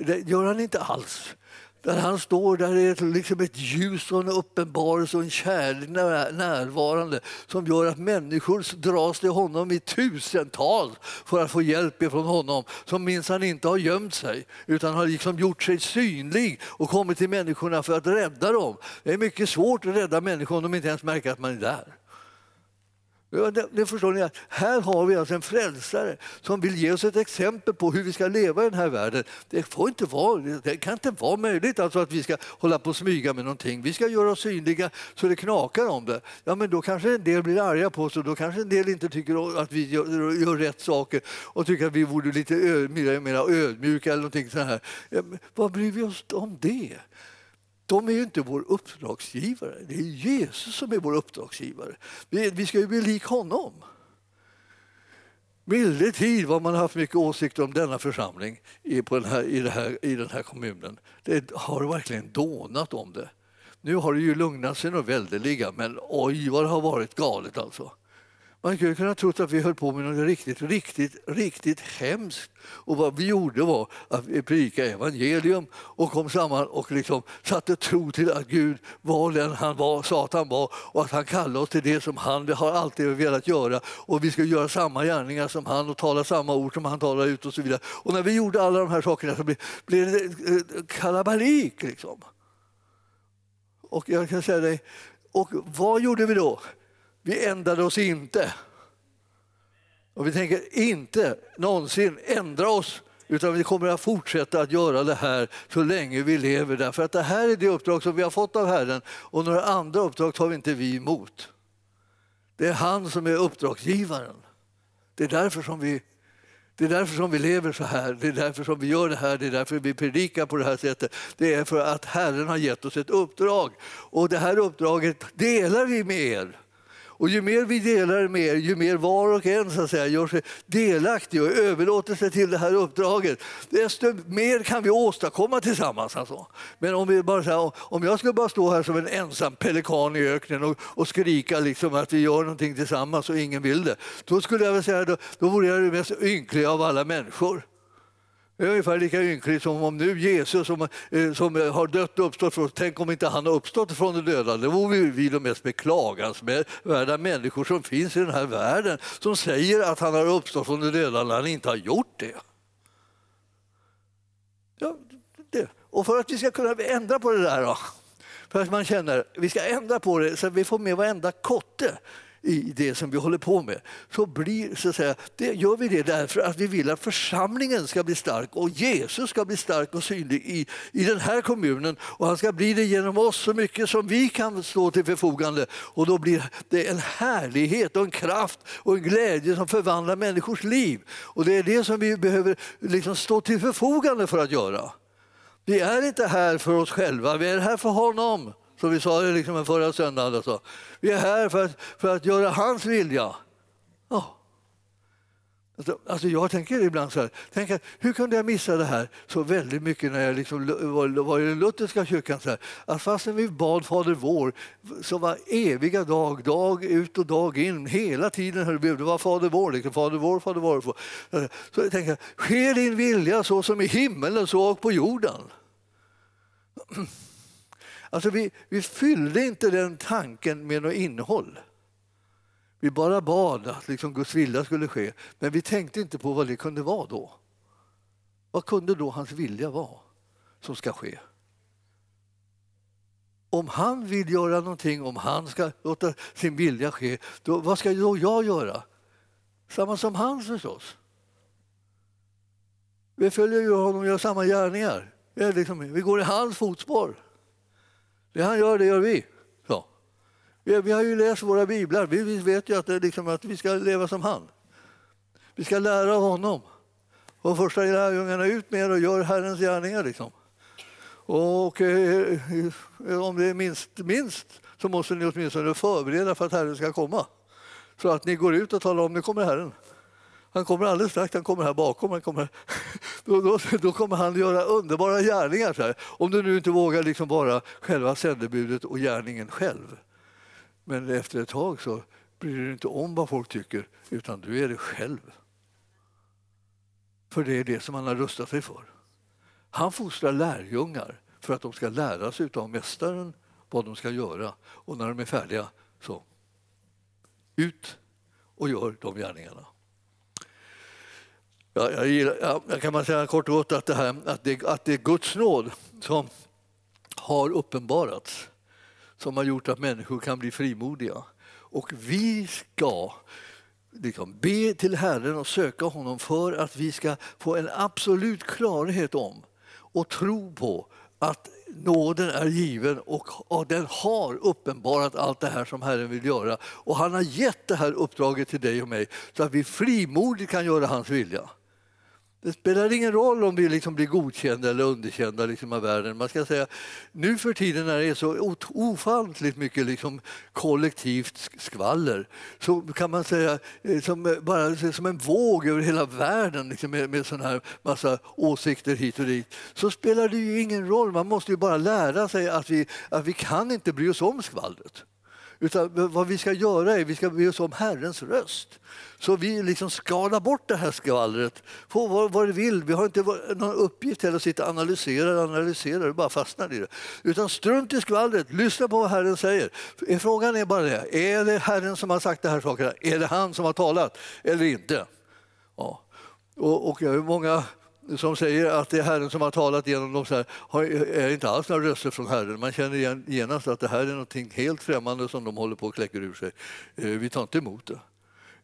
det gör han inte alls. Där han står, där är liksom ett ljus och en uppenbarelse och en kärlek närvarande som gör att människor dras till honom i tusental för att få hjälp ifrån honom. Som minsann inte har gömt sig utan har liksom gjort sig synlig och kommit till människorna för att rädda dem. Det är mycket svårt att rädda människor om de inte ens märker att man är där. Det, det förstår ni, här har vi alltså en frälsare som vill ge oss ett exempel på hur vi ska leva i den här världen. Det, får inte vara, det kan inte vara möjligt alltså att vi ska hålla på och smyga med någonting. Vi ska göra oss synliga så det knakar om det. Ja, men då kanske en del blir arga på oss och då kanske en del inte tycker att vi gör, gör rätt saker och tycker att vi borde lite ö, mer, mer ödmjuka eller någonting sånt här. Ja, vad bryr vi oss om det? De är ju inte vår uppdragsgivare. Det är Jesus som är vår uppdragsgivare. Vi ska ju bli lik honom. Milde tid vad man har haft mycket åsikter om denna församling i, på den här, i, här, i den här kommunen. Det har verkligen dånat om det. Nu har det ju lugnat sig något väldeliga, men oj vad det har varit galet alltså. Man skulle kunna tro att vi höll på med något riktigt, riktigt, riktigt hemskt. Och vad vi gjorde var att vi predikade evangelium och kom samman och liksom satte tro till att Gud var den han var, sa att han var och att han kallade oss till det som han har alltid velat göra. Och vi ska göra samma gärningar som han och tala samma ord som han talar ut och så vidare. Och när vi gjorde alla de här sakerna så blev, blev det eh, kalabalik. Liksom. Och jag kan säga dig, och vad gjorde vi då? Vi ändrade oss inte. Och vi tänker inte någonsin ändra oss utan vi kommer att fortsätta att göra det här så länge vi lever. Därför att det här är det uppdrag som vi har fått av Herren och några andra uppdrag tar vi inte vi emot. Det är han som är uppdragsgivaren. Det är därför som vi det är därför som vi lever så här, det är därför som vi gör det här, det är därför vi predikar på det här sättet. Det är för att Herren har gett oss ett uppdrag och det här uppdraget delar vi med er. Och ju mer vi delar med er, ju mer var och en så att säga, gör sig delaktig och överlåter sig till det här uppdraget, desto mer kan vi åstadkomma tillsammans. Alltså. Men om, vi bara, här, om jag skulle bara stå här som en ensam pelikan i öknen och, och skrika liksom att vi gör någonting tillsammans och ingen vill det, då skulle jag väl säga då, då vore jag det mest ynkliga av alla människor. Det är ungefär lika ynkligt som om nu Jesus som, eh, som har dött och uppstått från tänk om inte han har uppstått från de döda. Det vore vi de mest beklagansvärda människor som finns i den här världen som säger att han har uppstått från de döda när han inte har gjort det. Ja, det. Och för att vi ska kunna ändra på det där då, för att man känner vi ska ändra på det så att vi får med varenda kotte i det som vi håller på med så, blir, så att säga, det gör vi det därför att vi vill att församlingen ska bli stark och Jesus ska bli stark och synlig i, i den här kommunen och han ska bli det genom oss så mycket som vi kan stå till förfogande och då blir det en härlighet och en kraft och en glädje som förvandlar människors liv och det är det som vi behöver liksom stå till förfogande för att göra. Vi är inte här för oss själva, vi är här för honom. Som vi sa det liksom förra söndagen. Alltså. Vi är här för att, för att göra hans vilja. Oh. Alltså, alltså jag tänker ibland så här, tänker, hur kunde jag missa det här så väldigt mycket när jag liksom var, var i den lutherska kyrkan? Så här, att fastän vi bad Fader vår så var eviga dag, dag ut och dag in, hela tiden det var Fader vår, liksom, Fader vår, Fader vår. Så jag tänker, sker din vilja så som i himmelen så och på jorden. *clears throat* Alltså vi, vi fyllde inte den tanken med något innehåll. Vi bara bad att liksom Guds vilja skulle ske, men vi tänkte inte på vad det kunde vara då. Vad kunde då hans vilja vara som ska ske? om han vill göra någonting, om han ska låta sin vilja ske, då, vad ska då jag göra? Samma som han förstås. Vi följer ju honom och gör samma gärningar. Vi, liksom, vi går i hans fotspår. Det han gör, det gör vi. Så. Vi, vi har ju läst våra biblar. Vi, vi vet ju att, det liksom, att vi ska leva som han. Vi ska lära av honom. Och första lärjungarna ut med er och gör Herrens gärningar. Liksom. Och eh, om det är minst, minst så måste ni åtminstone förbereda för att Herren ska komma. Så att ni går ut och talar om nu kommer Herren. Han kommer alldeles strax, han kommer här bakom. Han kommer, *laughs* då, då, då kommer han göra underbara gärningar. Så här. Om du nu inte vågar liksom vara själva sändebudet och gärningen själv. Men efter ett tag så bryr du dig inte om vad folk tycker, utan du är det själv. För det är det som han har rustat sig för. Han fostrar lärjungar för att de ska lära sig av mästaren vad de ska göra. Och när de är färdiga, så ut och gör de gärningarna. Jag, jag, gillar, jag kan man säga kort och gott att det, här, att, det, att det är Guds nåd som har uppenbarats som har gjort att människor kan bli frimodiga. Och vi ska liksom be till Herren och söka honom för att vi ska få en absolut klarhet om och tro på att nåden är given och, och den har uppenbarat allt det här som Herren vill göra. Och han har gett det här uppdraget till dig och mig så att vi frimodigt kan göra hans vilja. Det spelar ingen roll om vi liksom blir godkända eller underkända liksom av världen. Man ska säga, nu för tiden när det är så ofantligt mycket liksom kollektivt skvaller så kan man säga eh, som, eh, bara, som en våg över hela världen liksom med, med sån här massa åsikter hit och dit så spelar det ju ingen roll. Man måste ju bara lära sig att vi, att vi kan inte bry oss om skvallret. Utan vad vi ska göra är att vi ska be oss om Herrens röst. Så vi liksom skalar bort det här skvallret Få vad, vad det vill. Vi har inte någon uppgift heller att sitta och analysera och analysera och bara fastnar i det. Utan strunt i skvallret, lyssna på vad Herren säger. Frågan är bara det, är det Herren som har sagt de här sakerna? Är det han som har talat eller inte? Ja. Och, och många som säger att det är Herren som har talat genom dem så här, är inte alls några röster från Herren. Man känner igen, genast att det här är något helt främmande som de håller på att kläcka ur sig. Eh, vi tar inte emot det.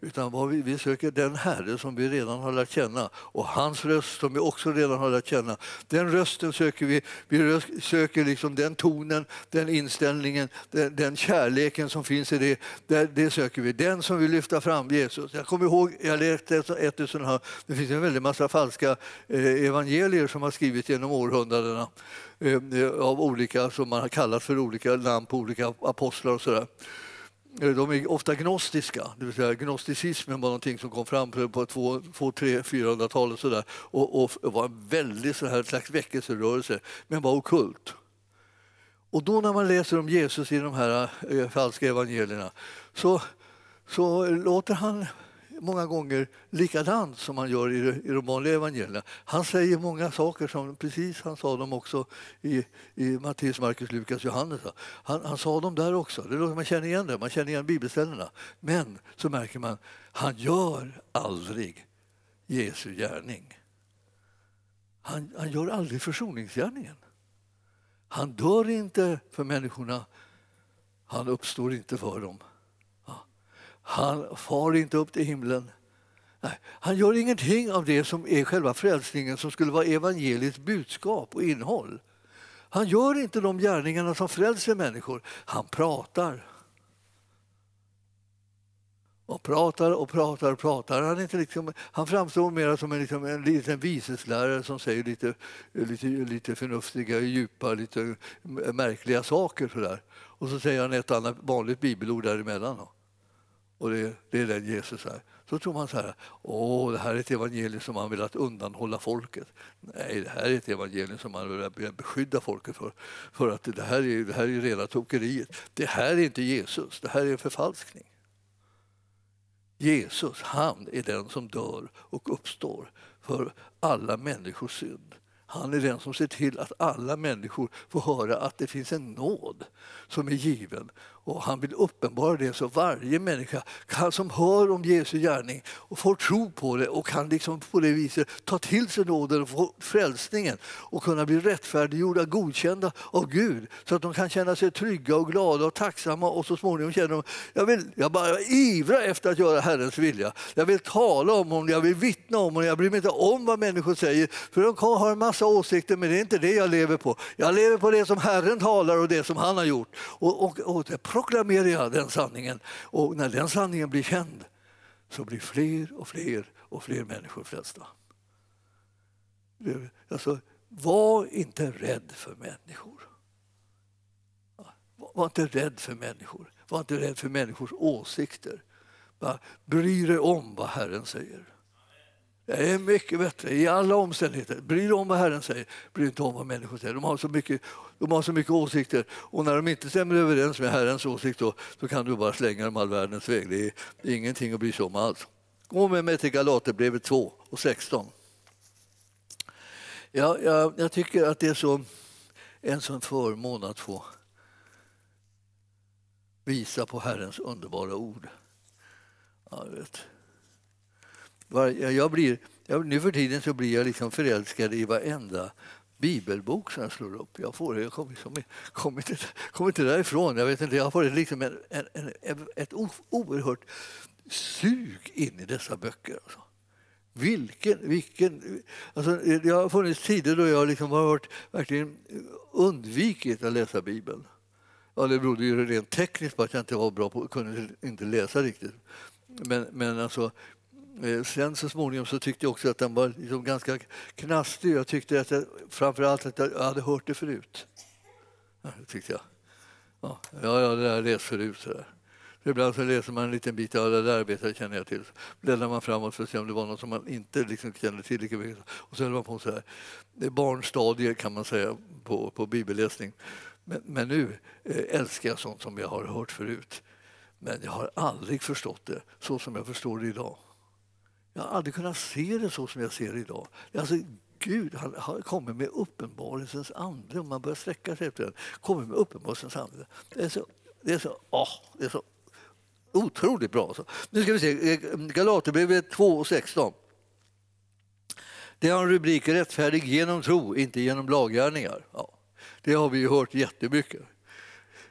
Utan vad vi, vi söker den Herre som vi redan har lärt känna och hans röst som vi också redan har lärt känna. Den rösten söker vi. Vi söker liksom den tonen, den inställningen, den, den kärleken som finns i det. det. Det söker vi. Den som vill lyfta fram Jesus. Jag kommer ihåg, jag läste ett, ett sånt här, det finns en väldig massa falska eh, evangelier som har skrivits genom århundradena eh, av olika, som man har kallat för olika namn på olika apostlar och sådär. Eh, de är ofta gnostiska, det vill säga gnosticismen var någonting som kom fram på 2, 3, 400-talet och, och, och var en väldig så här slags väckelserörelse, men var okult. Och då när man läser om Jesus i de här eh, falska evangelierna så, så låter han många gånger likadant som han gör i, de vanliga evangelierna. Han säger många saker som precis han sa dem också i, i Matteus, Markus, Lukas, Johannes. Han, han sa dem där också. Det låter, man känner igen det, man känner igen bibelställena. Men så märker man, han gör aldrig Jesu gärning. Han, han gör aldrig försoningsgärningen. Han dör inte för människorna. Han uppstår inte för dem. Han far inte upp till himlen. Nej, han gör ingenting av det som är själva frälsningen som skulle vara evangeliets budskap och innehåll. Han gör inte de gärningarna som frälser människor. Han pratar. Och pratar och pratar och pratar. Han, är inte liksom, han framstår mer som en, liksom, en liten viseslärare som säger lite, lite, lite förnuftiga, djupa, lite märkliga saker. Sådär. Och så säger han ett annat vanligt bibelord däremellan. Då. Och det, det är den Jesus är. Så tror man så här, åh, det här är ett evangelium som man vill att undanhålla folket. Nej, det här är ett evangelium som man vill beskydda folket för. För att det här är, det här är rena tokeriet. Det här är inte Jesus, det här är en förfalskning. Jesus, han är den som dör och uppstår för alla människors synd. Han är den som ser till att alla människor får höra att det finns en nåd som är given. Och han vill uppenbara det så varje människa kan, som hör om Jesu gärning och får tro på det och kan liksom på det viset ta till sig nåden och få frälsningen och kunna bli rättfärdiggjorda, godkända av Gud så att de kan känna sig trygga och glada och tacksamma och så småningom känner de jag vill jag bara ivra efter att göra Herrens vilja. Jag vill tala om honom, jag vill vittna om honom, jag bryr mig inte om vad människor säger för de har en massa åsikter men det är inte det jag lever på. Jag lever på det som Herren talar och det som han har gjort. Och, och, och det proklamerar jag den sanningen och när den sanningen blir känd så blir fler och fler och fler människor frälsta. Alltså, var inte rädd för människor. Var inte rädd för människor. Var inte rädd för människors åsikter. Bara bry dig om vad Herren säger. Det är mycket bättre i alla omständigheter. Bry dig om vad Herren säger, bry dig inte om vad människor säger. De har så mycket, de har så mycket åsikter och när de inte stämmer överens med Herrens åsikt då, så kan du bara slänga dem all världens väg. Det är ingenting att bry sig om alls. Gå med mig till Galaterbrevet 2 och 16. Ja, jag, jag tycker att det är så, en sån förmån att få visa på Herrens underbara ord. Ja, jag. Jag blir, jag, nu för tiden så blir jag liksom förälskad i varenda bibelbok som jag slår upp. Jag får jag kommer, kommer, kommer, inte, kommer inte därifrån. Jag vet inte, jag får liksom en, en, en, ett oerhört sug in i dessa böcker. Alltså. Vilken, vilken, alltså, det har funnits tider då jag liksom har varit, verkligen undvikit att läsa Bibeln. Ja, det berodde ju rent tekniskt på att jag inte var bra på kunde inte läsa riktigt. Men, men alltså, Eh, sen så småningom så tyckte jag också att den var liksom ganska knastig. Jag tyckte att jag, framförallt att jag hade hört det förut. Ja, det tyckte jag. Ja, ja, det har jag läst förut. Så där. Ibland så läser man en liten bit, ja det där arbetet känner jag till. Bläddrar man framåt för att se om det var något som man inte liksom kände till lika mycket. Och så höll man på så här. Det är barnstadier kan man säga på, på bibelläsning. Men, men nu eh, älskar jag sånt som jag har hört förut. Men jag har aldrig förstått det så som jag förstår det idag. Jag har aldrig kunnat se det så som jag ser det idag. Alltså, Gud han har kommit med uppenbarelsens ande, om man börjar sträcka sig efter den. Kommer med uppenbarelsens ande. Det är så, det är så, åh, det är så otroligt bra. Alltså. Nu ska vi se, eh, Galaterbrevet 2 och 16. Det har en rubrik Rättfärdig genom tro, inte genom laggärningar. Ja, det har vi ju hört jättemycket.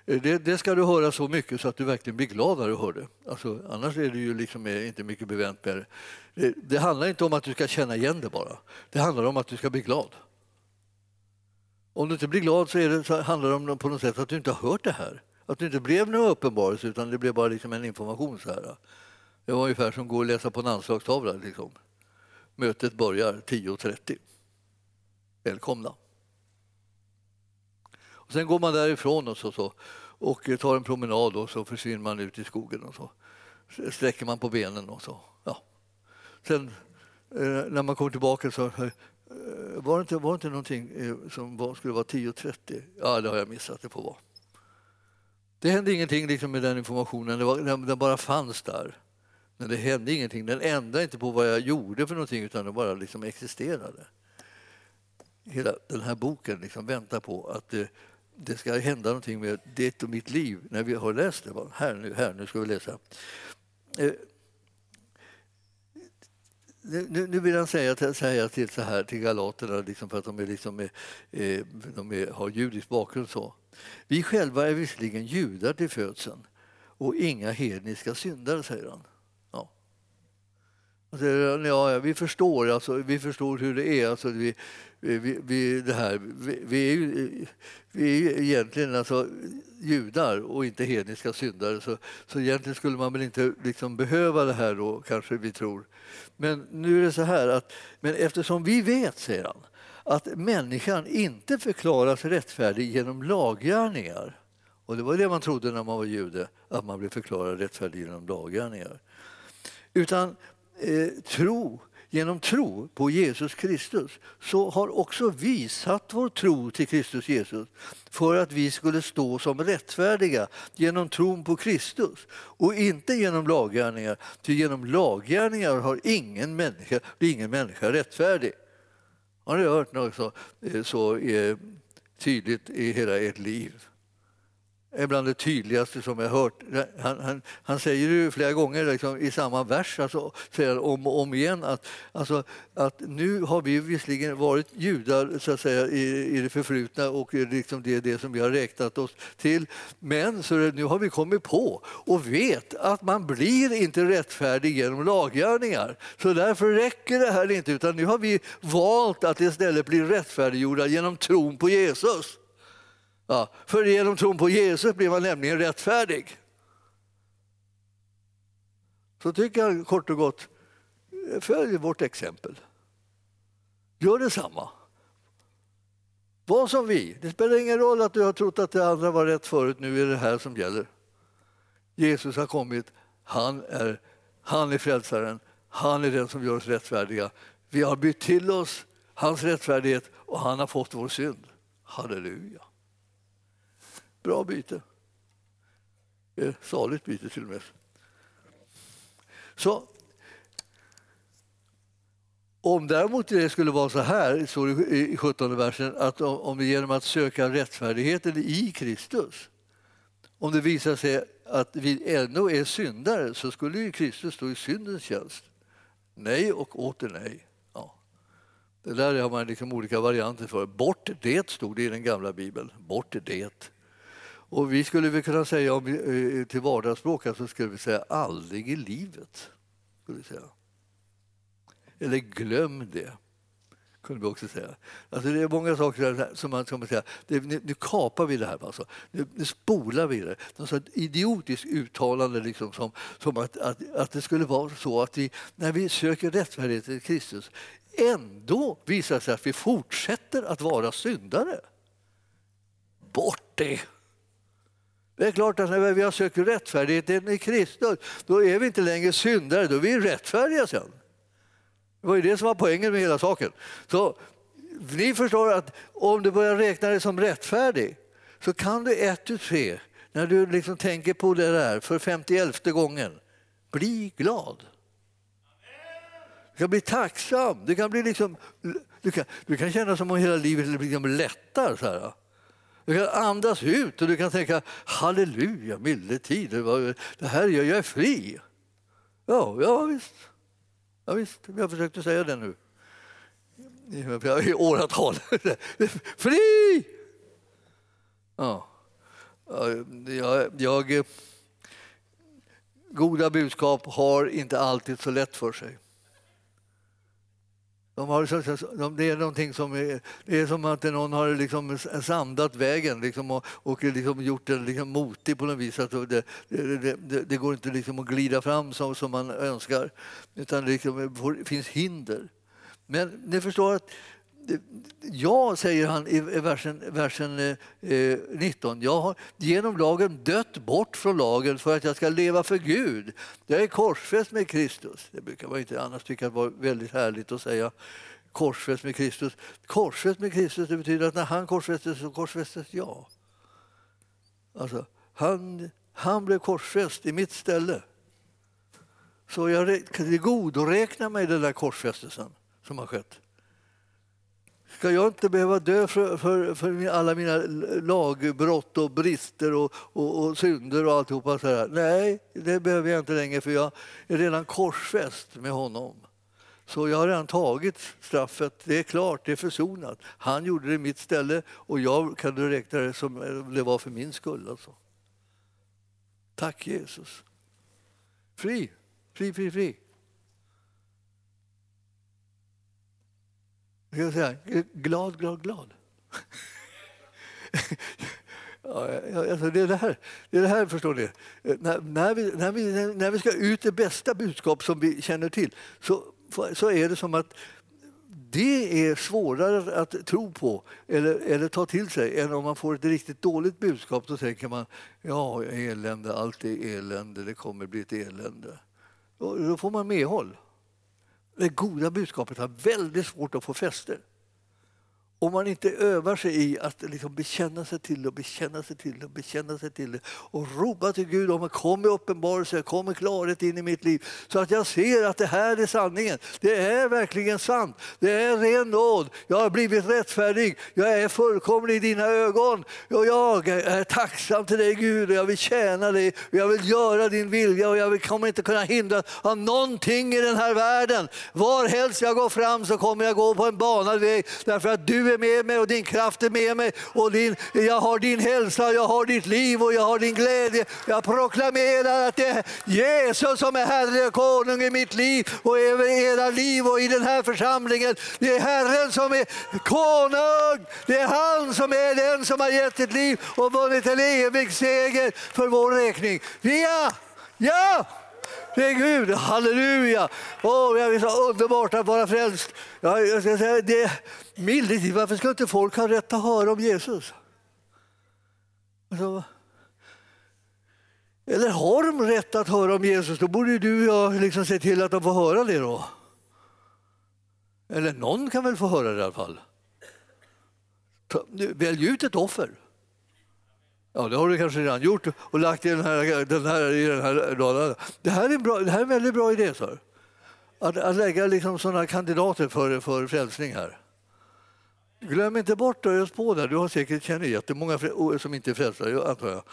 Eh, det, det, ska du höra så mycket så att du verkligen blir glad när du hör det. Alltså, annars är det ju liksom eh, inte mycket bevänt med det. Eh, det. Handlar inte om att du ska känna igen det bara. Det handlar om att du ska bli glad. Om du inte blir glad så, det, så handlar det om på något sätt att du inte har hört det här. Att det inte blev någon uppenbarelse utan det blev bara liksom en information. Så här. Det var ungefär som att gå och läsa på en anslagstavla. Liksom. Mötet börjar 10.30. Välkomna. Och sen går man därifrån och, så, så, och tar en promenad och så försvinner man ut i skogen. och så Sträcker man på benen och så. Sen eh, när man kommer tillbaka så eh, var det inte, var det inte någonting eh, som var, skulle vara 10.30? Ja, det har jag missat. Det får vara. Det hände ingenting liksom med den informationen, det var, den, den bara fanns där. Men det hände ingenting. Den ändrade inte på vad jag gjorde för någonting utan den bara liksom existerade. Hela den här boken liksom väntar på att det, det ska hända någonting med ditt och mitt liv när vi har läst det. Här nu, här, nu ska vi läsa. Eh, nu, nu vill han säga, säga till, så här, till galaterna liksom för att de, är liksom, eh, de är, har judisk bakgrund. Så. Vi själva är visserligen judar till födseln och inga hedniska syndare, säger han. Ja, vi förstår, alltså, vi förstår hur det är. Alltså, vi, vi, vi, det här, vi, vi, är ju, vi är egentligen alltså judar och inte hedniska syndare så, så egentligen skulle man väl inte liksom behöva det här då, kanske vi tror. Men nu är det så här att men eftersom vi vet, säger han, att människan inte förklaras rättfärdig genom laggärningar och det var det man trodde när man var jude, att man blev förklarad rättfärdig genom laggärningar. Utan eh, tro, genom tro på Jesus Kristus så har också vi satt vår tro till Kristus Jesus för att vi skulle stå som rättfärdiga genom tron på Kristus och inte genom laggärningar. Ty genom laggärningar har ingen människa, blir ingen människa rättfärdig. Har ni hört något så, eh, så eh, tydligt i hela ert liv? Är bland det tydligaste som jag hört. Han, han, han säger det flera gånger liksom, i samma vers, alltså, säger om och om igen att, alltså, att nu har vi visserligen varit judar så att säga, i, i det förflutna och liksom det är det som vi har räknat oss till. Men så nu har vi kommit på och vet att man blir inte rättfärdig genom laggärningar. Så därför räcker det här inte, utan nu har vi valt att istället bli rättfärdiggjorda genom tron på Jesus. Ja, för genom tron på Jesus blir man nämligen rättfärdig. Så tycker jag kort och gott, följ vårt exempel. Gör detsamma. Var som vi. Det spelar ingen roll att du har trott att det andra var rätt förut, nu är det här som gäller. Jesus har kommit, han är, han är frälsaren, han är den som gör oss rättfärdiga. Vi har bytt till oss hans rättfärdighet och han har fått vår synd. Halleluja. Bra byte. Ett Saligt byte till och med. Så om däremot det skulle vara så här, står det i 17 versen, att om vi genom att söka rättfärdigheten i Kristus, om det visar sig att vi ändå är syndare så skulle ju Kristus stå i syndens tjänst. Nej och åter nej. Ja. Det där har man liksom olika varianter för. Bort det stod det i den gamla bibeln. Bort det. Och vi skulle väl kunna säga om, vi, eh, till vardagsspråk så alltså skulle vi säga aldrig i livet. Skulle vi säga. Eller glöm det, kunde vi också säga. Alltså det är många saker som man ska säga, det, nu, nu kapar vi det här, alltså. nu, nu spolar vi det. Något idiotiskt uttalande liksom som, som att, att, att det skulle vara så att vi, när vi söker rättfärdighet i Kristus ändå visar sig att vi fortsätter att vara syndare. Bort det! Det är klart att när vi har sökt rättfärdigheten i Kristus, då är vi inte längre syndare, då är vi rättfärdiga sen. Det var ju det som var poängen med hela saken. Så ni förstår att om du börjar räkna dig som rättfärdig så kan du ett, tu, tre, när du liksom tänker på det där för 51 gången, bli glad. Du kan bli tacksam. Du kan, bli liksom, du kan, du kan känna som om hela livet liksom lättar. Så här. Du kan andas ut och du kan tänka halleluja, milde tid, det här gör jag är fri. Ja, ja visst. Ja, visst. Jag försökte säga det nu i åratal. *laughs* fri! Ja. Jag, jag, goda budskap har inte alltid så lätt för sig. De har, det är någonting som är, det är som att någon har liksom sandat vägen liksom och, och liksom gjort den liksom motig på något vis. Att det, det, det, det går inte liksom att glida fram som, som man önskar, utan liksom det liksom, finns hinder. Men ni förstår att Ja, säger han i versen, versen eh, eh 19. Jag har genom lagen dött bort från lagen för att jag ska leva för Gud. Jag är korsfäst med Kristus. Det brukar man inte annars tycka var väldigt härligt att säga. Korsfäst med Kristus. Korsfäst med Kristus det betyder att när han korsfästes så korsfästes jag. Alltså, han, han blev korsfäst i mitt ställe. Så jag tillgodoräknar mig den där korsfästelsen som har skett. Ska jag inte behöva dö för, för, för alla mina lagbrott och brister och, och, och synder och alltihopa? Så här. Nej, det behöver jag inte längre för jag är redan korsfäst med honom. Så jag har redan tagit straffet. Det är klart, det är försonat. Han gjorde det i mitt ställe och jag kan räkna det som det var för min skull. Alltså. Tack Jesus. Fri, fri, fri, fri. Jag säga, glad, glad, glad. *laughs* Ja, alltså det, är det, här, det är det här, förstår ni. När, när, vi, när, vi, när vi ska ut det bästa budskap som vi känner till så, så är det som att det är svårare att tro på eller, eller ta till sig än om man får ett riktigt dåligt budskap. Då tänker man ja, elände, allt är elände, det kommer bli ett elände. Då, då får man medhåll. Det goda budskapet har väldigt svårt att få fäste om man inte övar sig i att liksom bekänna sig till det och bekänna sig till det och bekänna sig till det och ropa till Gud om att kom med uppenbarelse, kom med klarhet in i mitt liv så att jag ser att det här är sanningen. Det är verkligen sant. Det är ren nåd. Jag har blivit rättfärdig. Jag är fullkomlig i dina ögon. Och jag är tacksam till dig Gud och jag vill tjäna dig och jag vill göra din vilja och jag kommer inte kunna hindra av någonting i den här världen. Var helst jag går fram så kommer jag gå på en banad väg därför att du är med mig och din kraft är med mig. Och din, jag har din hälsa, jag har ditt liv och jag har din glädje. Jag proklamerar att det är Jesus som är Herre och konung i mitt liv och över era liv och i den här församlingen. Det är Herren som är konung. Det är han som är den som har gett ett liv och vunnit en evig seger för vår räkning. Ja, ja! Det är Gud, halleluja! Oh, jag är så underbart att vara frälst. Ja, jag ska säga, det, mildligt, varför ska inte folk ha rätt att höra om Jesus? Alltså, eller har de rätt att höra om Jesus, då borde du och jag liksom se till att de får höra det. då. Eller någon kan väl få höra det i alla fall. Välj ut ett offer. Ja, det har du kanske redan gjort och lagt i den här, den här, i den här raden. Det här är en, bra, det här är en väldigt bra idé. Så. Att, att lägga liksom sådana kandidater för, för frälsning här. Glöm inte bort att ös på där. Du har säkert känner jättemånga som inte är frälsta, antar jag.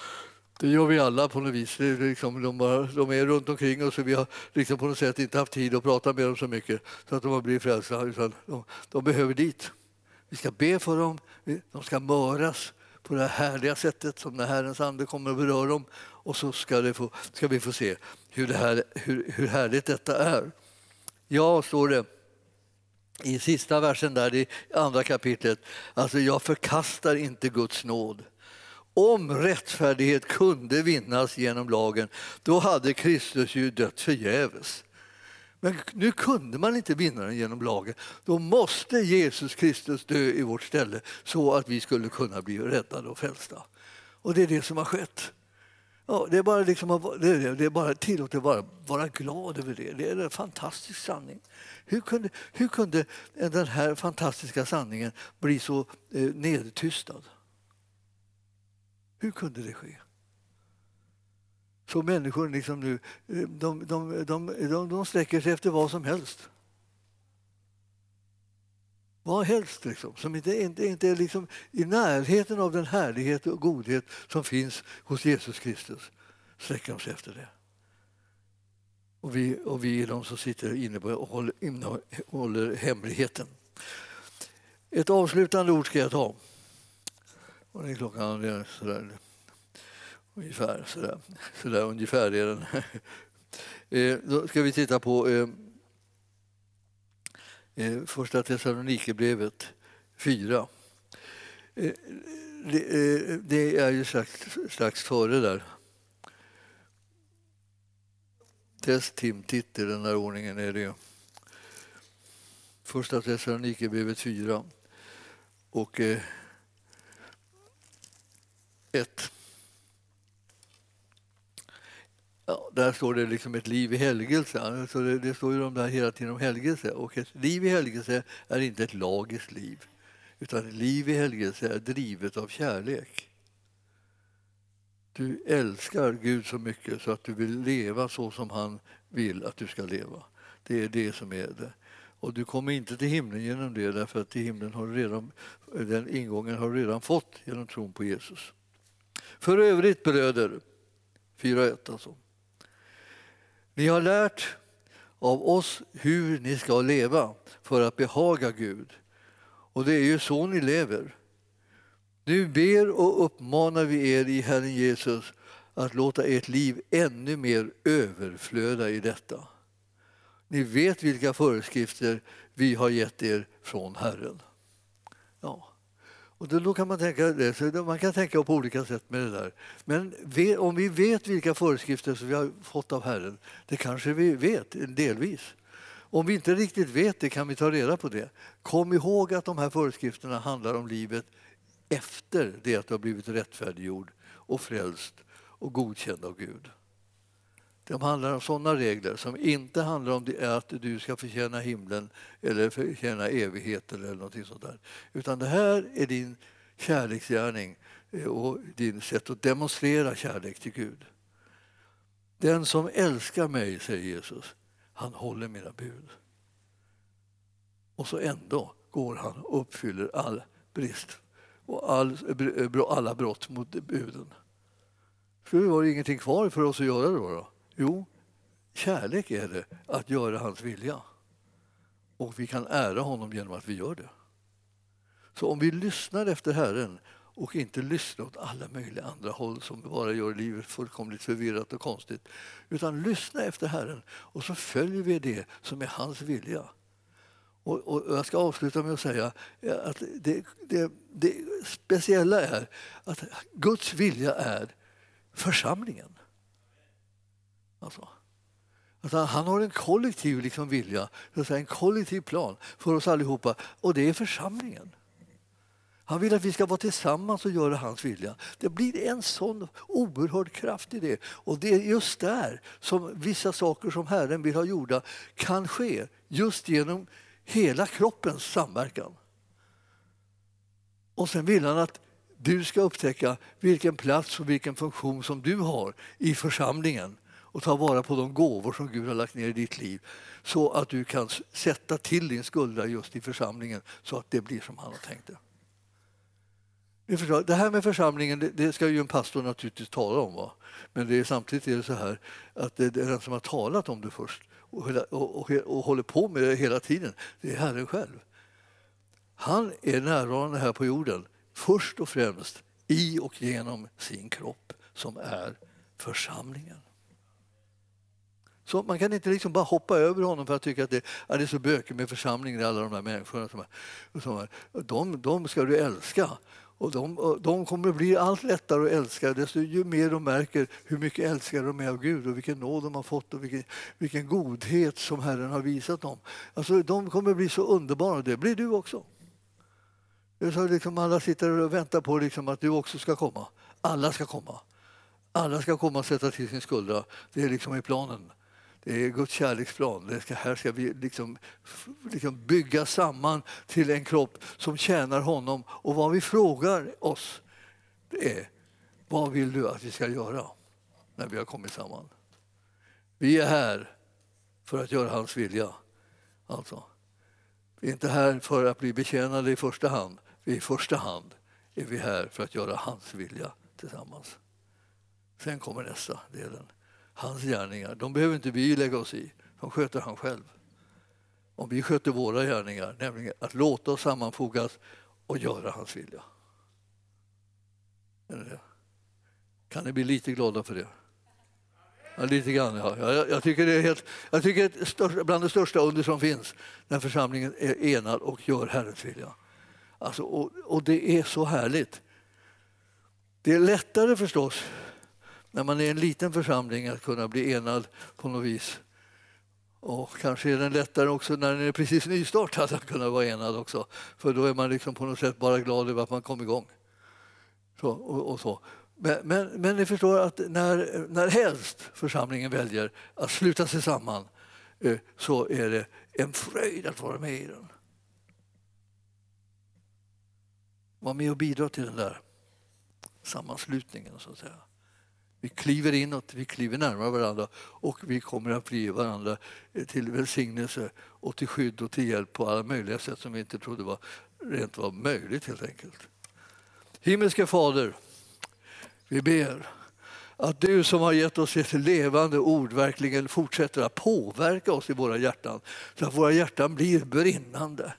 Det gör vi alla på något vis. Det är liksom, de, bara, de, är runt omkring oss och vi har liksom på något sätt inte haft tid att prata med dem så mycket så att de har blivit frälsta. De, de behöver dit. Vi ska be för dem, de ska möras på det härliga sättet som när Herrens ande kommer att beröra dem. Och så ska, få, ska vi få se hur, det här, hur, hur härligt detta är. Ja, står det i sista versen där i andra kapitlet. Alltså, jag förkastar inte Guds nåd. Om rättfärdighet kunde vinnas genom lagen, då hade Kristus ju dött förgäves. Men nu kunde man inte vinna den genom lagen. Då måste Jesus Kristus dö i vårt ställe så att vi skulle kunna bli räddade och frälsta. Och det är det som har skett. Ja, det är bara, liksom, det är bara att vara, vara glad över det. Det är en fantastisk sanning. Hur kunde, hur kunde den här fantastiska sanningen bli så eh, nedtystad? Hur kunde det ske? Så människor liksom nu, eh, de, de, de, de, sträcker sig efter vad som helst. Vad helst, liksom, som inte, inte, inte är liksom i närheten av den härlighet och godhet som finns hos Jesus Kristus. Sträcker de sig efter det. Och vi, och vi är de som sitter inne på och håller, inne, håller hemligheten. Ett avslutande ord ska jag ta. Och det är klockan det är sådär. Ungefär sådär. sådär ungefär är den. *laughs* eh, då ska vi titta på eh, eh, första Thessalonikerbrevet 4. Eh, det, eh, det, är ju strax, strax före där. Test timtitt i den här ordningen är det. Första Thessalonikerbrevet 4 och eh, 1. Eh, Ja, där står det liksom ett liv i helgelse. Alltså det, det står ju de där hela tiden om helgelse. Och ett liv i helgelse är inte ett lagiskt liv. Utan ett liv i helgelse är drivet av kärlek. Du älskar Gud så mycket så att du vill leva så som han vill att du ska leva. Det är det som är det. Och du kommer inte till himlen genom det därför att till himlen har redan, den ingången har du redan fått genom tron på Jesus. För övrigt bröder, 4.1 alltså. Ni har lärt av oss hur ni ska leva för att behaga Gud. Och det är ju så ni lever. Nu ber och uppmanar vi er i Herren Jesus att låta ert liv ännu mer överflöda i detta. Ni vet vilka föreskrifter vi har gett er från Herren. Och då kan man tänka det, så man kan tänka på olika sätt med det där. Men om vi vet vilka föreskrifter som vi har fått av Herren, det kanske vi vet delvis. Om vi inte riktigt vet det kan vi ta reda på det. Kom ihåg att de här föreskrifterna handlar om livet efter det att du har blivit rättfärdiggjord och frälst och godkänd av Gud. De handlar om sådana regler som inte handlar om att du ska förtjäna himlen eller förtjäna evigheten eller någonting sånt där. Utan det här är din kärleksgärning eh, och din sätt att demonstrera kärlek till Gud. Den som älskar mig, säger Jesus, han håller mina bud. Och så ändå går han och uppfyller all brist och all, alla brott mot buden. Skulle det vara ingenting kvar för oss att göra då? då? Jo, kärlek är det att göra hans vilja. Och vi kan ära honom genom att vi gör det. Så om vi lyssnar efter Herren och inte lyssnar åt alla möjliga andra håll som bara gör livet fullkomligt förvirrat och konstigt. Utan lyssna efter Herren och så följer vi det som är hans vilja. Och, och jag ska avsluta med att säga att det, det, det speciella är att Guds vilja är församlingen. Alltså. Alltså han har en kollektiv liksom vilja, en kollektiv plan för oss allihopa och det är församlingen. Han vill att vi ska vara tillsammans och göra hans vilja. Det blir en sån oerhörd kraft i det. Och det är just där som vissa saker som Herren vill ha gjorda kan ske. Just genom hela kroppens samverkan. Och sen vill han att du ska upptäcka vilken plats och vilken funktion som du har i församlingen och ta vara på de gåvor som Gud har lagt ner i ditt liv så att du kan sätta till din skuldra just i församlingen så att det blir som han har tänkt det. Det här med församlingen det, det, ska ju en pastor naturligtvis tala om. Va? Men det är, samtidigt är det så här att det är den som har talat om det först och, och, och, och håller på med det hela tiden, det är Herren själv. Han är närvarande här på jorden först och främst i och genom sin kropp som är församlingen. Så man kan inte liksom bara hoppa över honom för att tycka att det, att det är så bökigt med församlingen, alla de här människorna. Som är, som är, de, de ska du älska. Och de, de kommer att bli allt lättare att älska desto ju mer de märker hur mycket älskade de är av Gud och vilken nåd de har fått och vilken, vilken godhet som Herren har visat dem. Alltså, de kommer att bli så underbara, och det blir du också. Det är så liksom alla sitter och väntar på liksom att du också ska komma. Alla ska komma. Alla ska komma och sätta till sin skuldra. Det är liksom i planen. Det är Guds kärleksplan. Det ska, här ska vi liksom, liksom bygga samman till en kropp som tjänar honom. Och vad vi frågar oss det är vad vill du att vi ska göra när vi har kommit samman? Vi är här för att göra hans vilja. Alltså, vi är inte här för att bli betjänade i första hand. I första hand är vi här för att göra hans vilja tillsammans. Sen kommer nästa delen hans gärningar. De behöver inte vi lägga oss i, de sköter han själv. Om vi sköter våra gärningar, nämligen att låta oss sammanfogas och göra hans vilja. Kan ni bli lite glada för det? Ja, lite grann, ja. Jag, jag, tycker det är helt, jag tycker det är bland det största under som finns när församlingen är enad och gör Herrens vilja. Alltså, och, och det är så härligt. Det är lättare förstås när man är en liten församling att kunna bli enad på något vis. Och kanske är den lättare också när den är precis nystartad att kunna vara enad också. För då är man liksom på något sätt bara glad över att man kom igång. Så, och, och så. Men, men, men, ni förstår att när, när helst församlingen väljer att sluta sig samman eh, så är det en fröjd att vara med i den. Var med och bidra till den där sammanslutningen så att säga. Vi kliver inåt, vi kliver närmare varandra och vi kommer att bli varandra till välsignelse och till skydd och till hjälp på alla möjliga sätt som vi inte trodde var rent var möjligt helt enkelt. Himmelske Fader, vi ber att du som har gett oss ett levande ord verkligen fortsätter att påverka oss i våra hjärtan så att våra hjärtan blir brinnande.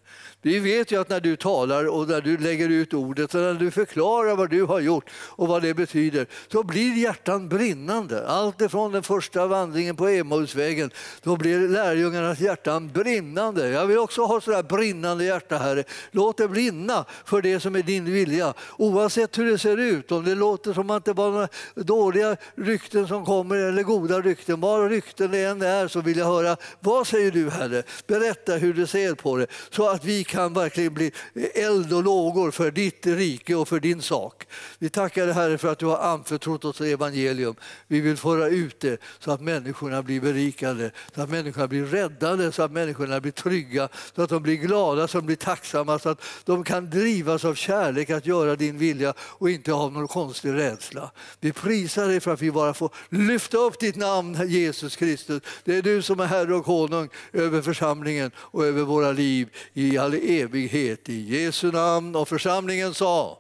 Vi vet ju att när du talar och när du lägger ut ordet och när du förklarar vad du har gjort och vad det betyder så blir hjärtan brinnande. Allt ifrån den första vandringen på Emmausvägen då blir lärjungarnas hjärtan brinnande. Jag vill också ha sådär brinnande hjärta Herre. Låt det brinna för det som är din vilja oavsett hur det ser ut. Om det låter som att det var några dåliga dåliga rykten som kommer eller goda rykten, var rykten det än är så vill jag höra, vad säger du Herre? Berätta hur du ser på det så att vi kan kan verkligen bli eld och lågor för ditt rike och för din sak. Vi tackar dig Herre för att du har anförtrott oss evangelium. Vi vill föra ut det så att människorna blir berikade, så att människorna blir räddade, så att människorna blir trygga, så att de blir glada, så att de blir tacksamma, så att de kan drivas av kärlek att göra din vilja och inte ha någon konstig rädsla. Vi prisar dig för att vi bara får lyfta upp ditt namn Jesus Kristus. Det är du som är Herre och konung över församlingen och över våra liv i all evighet. I Jesu namn och församlingen sa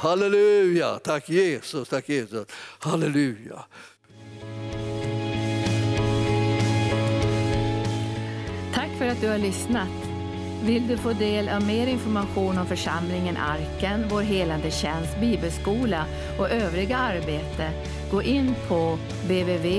Halleluja! Tack Jesus, tack Jesus. Halleluja. Tack för att du har lyssnat. Vill du få del av mer information om församlingen Arken, vår helande tjänst, bibelskola och övriga arbete, gå in på www.arken.org.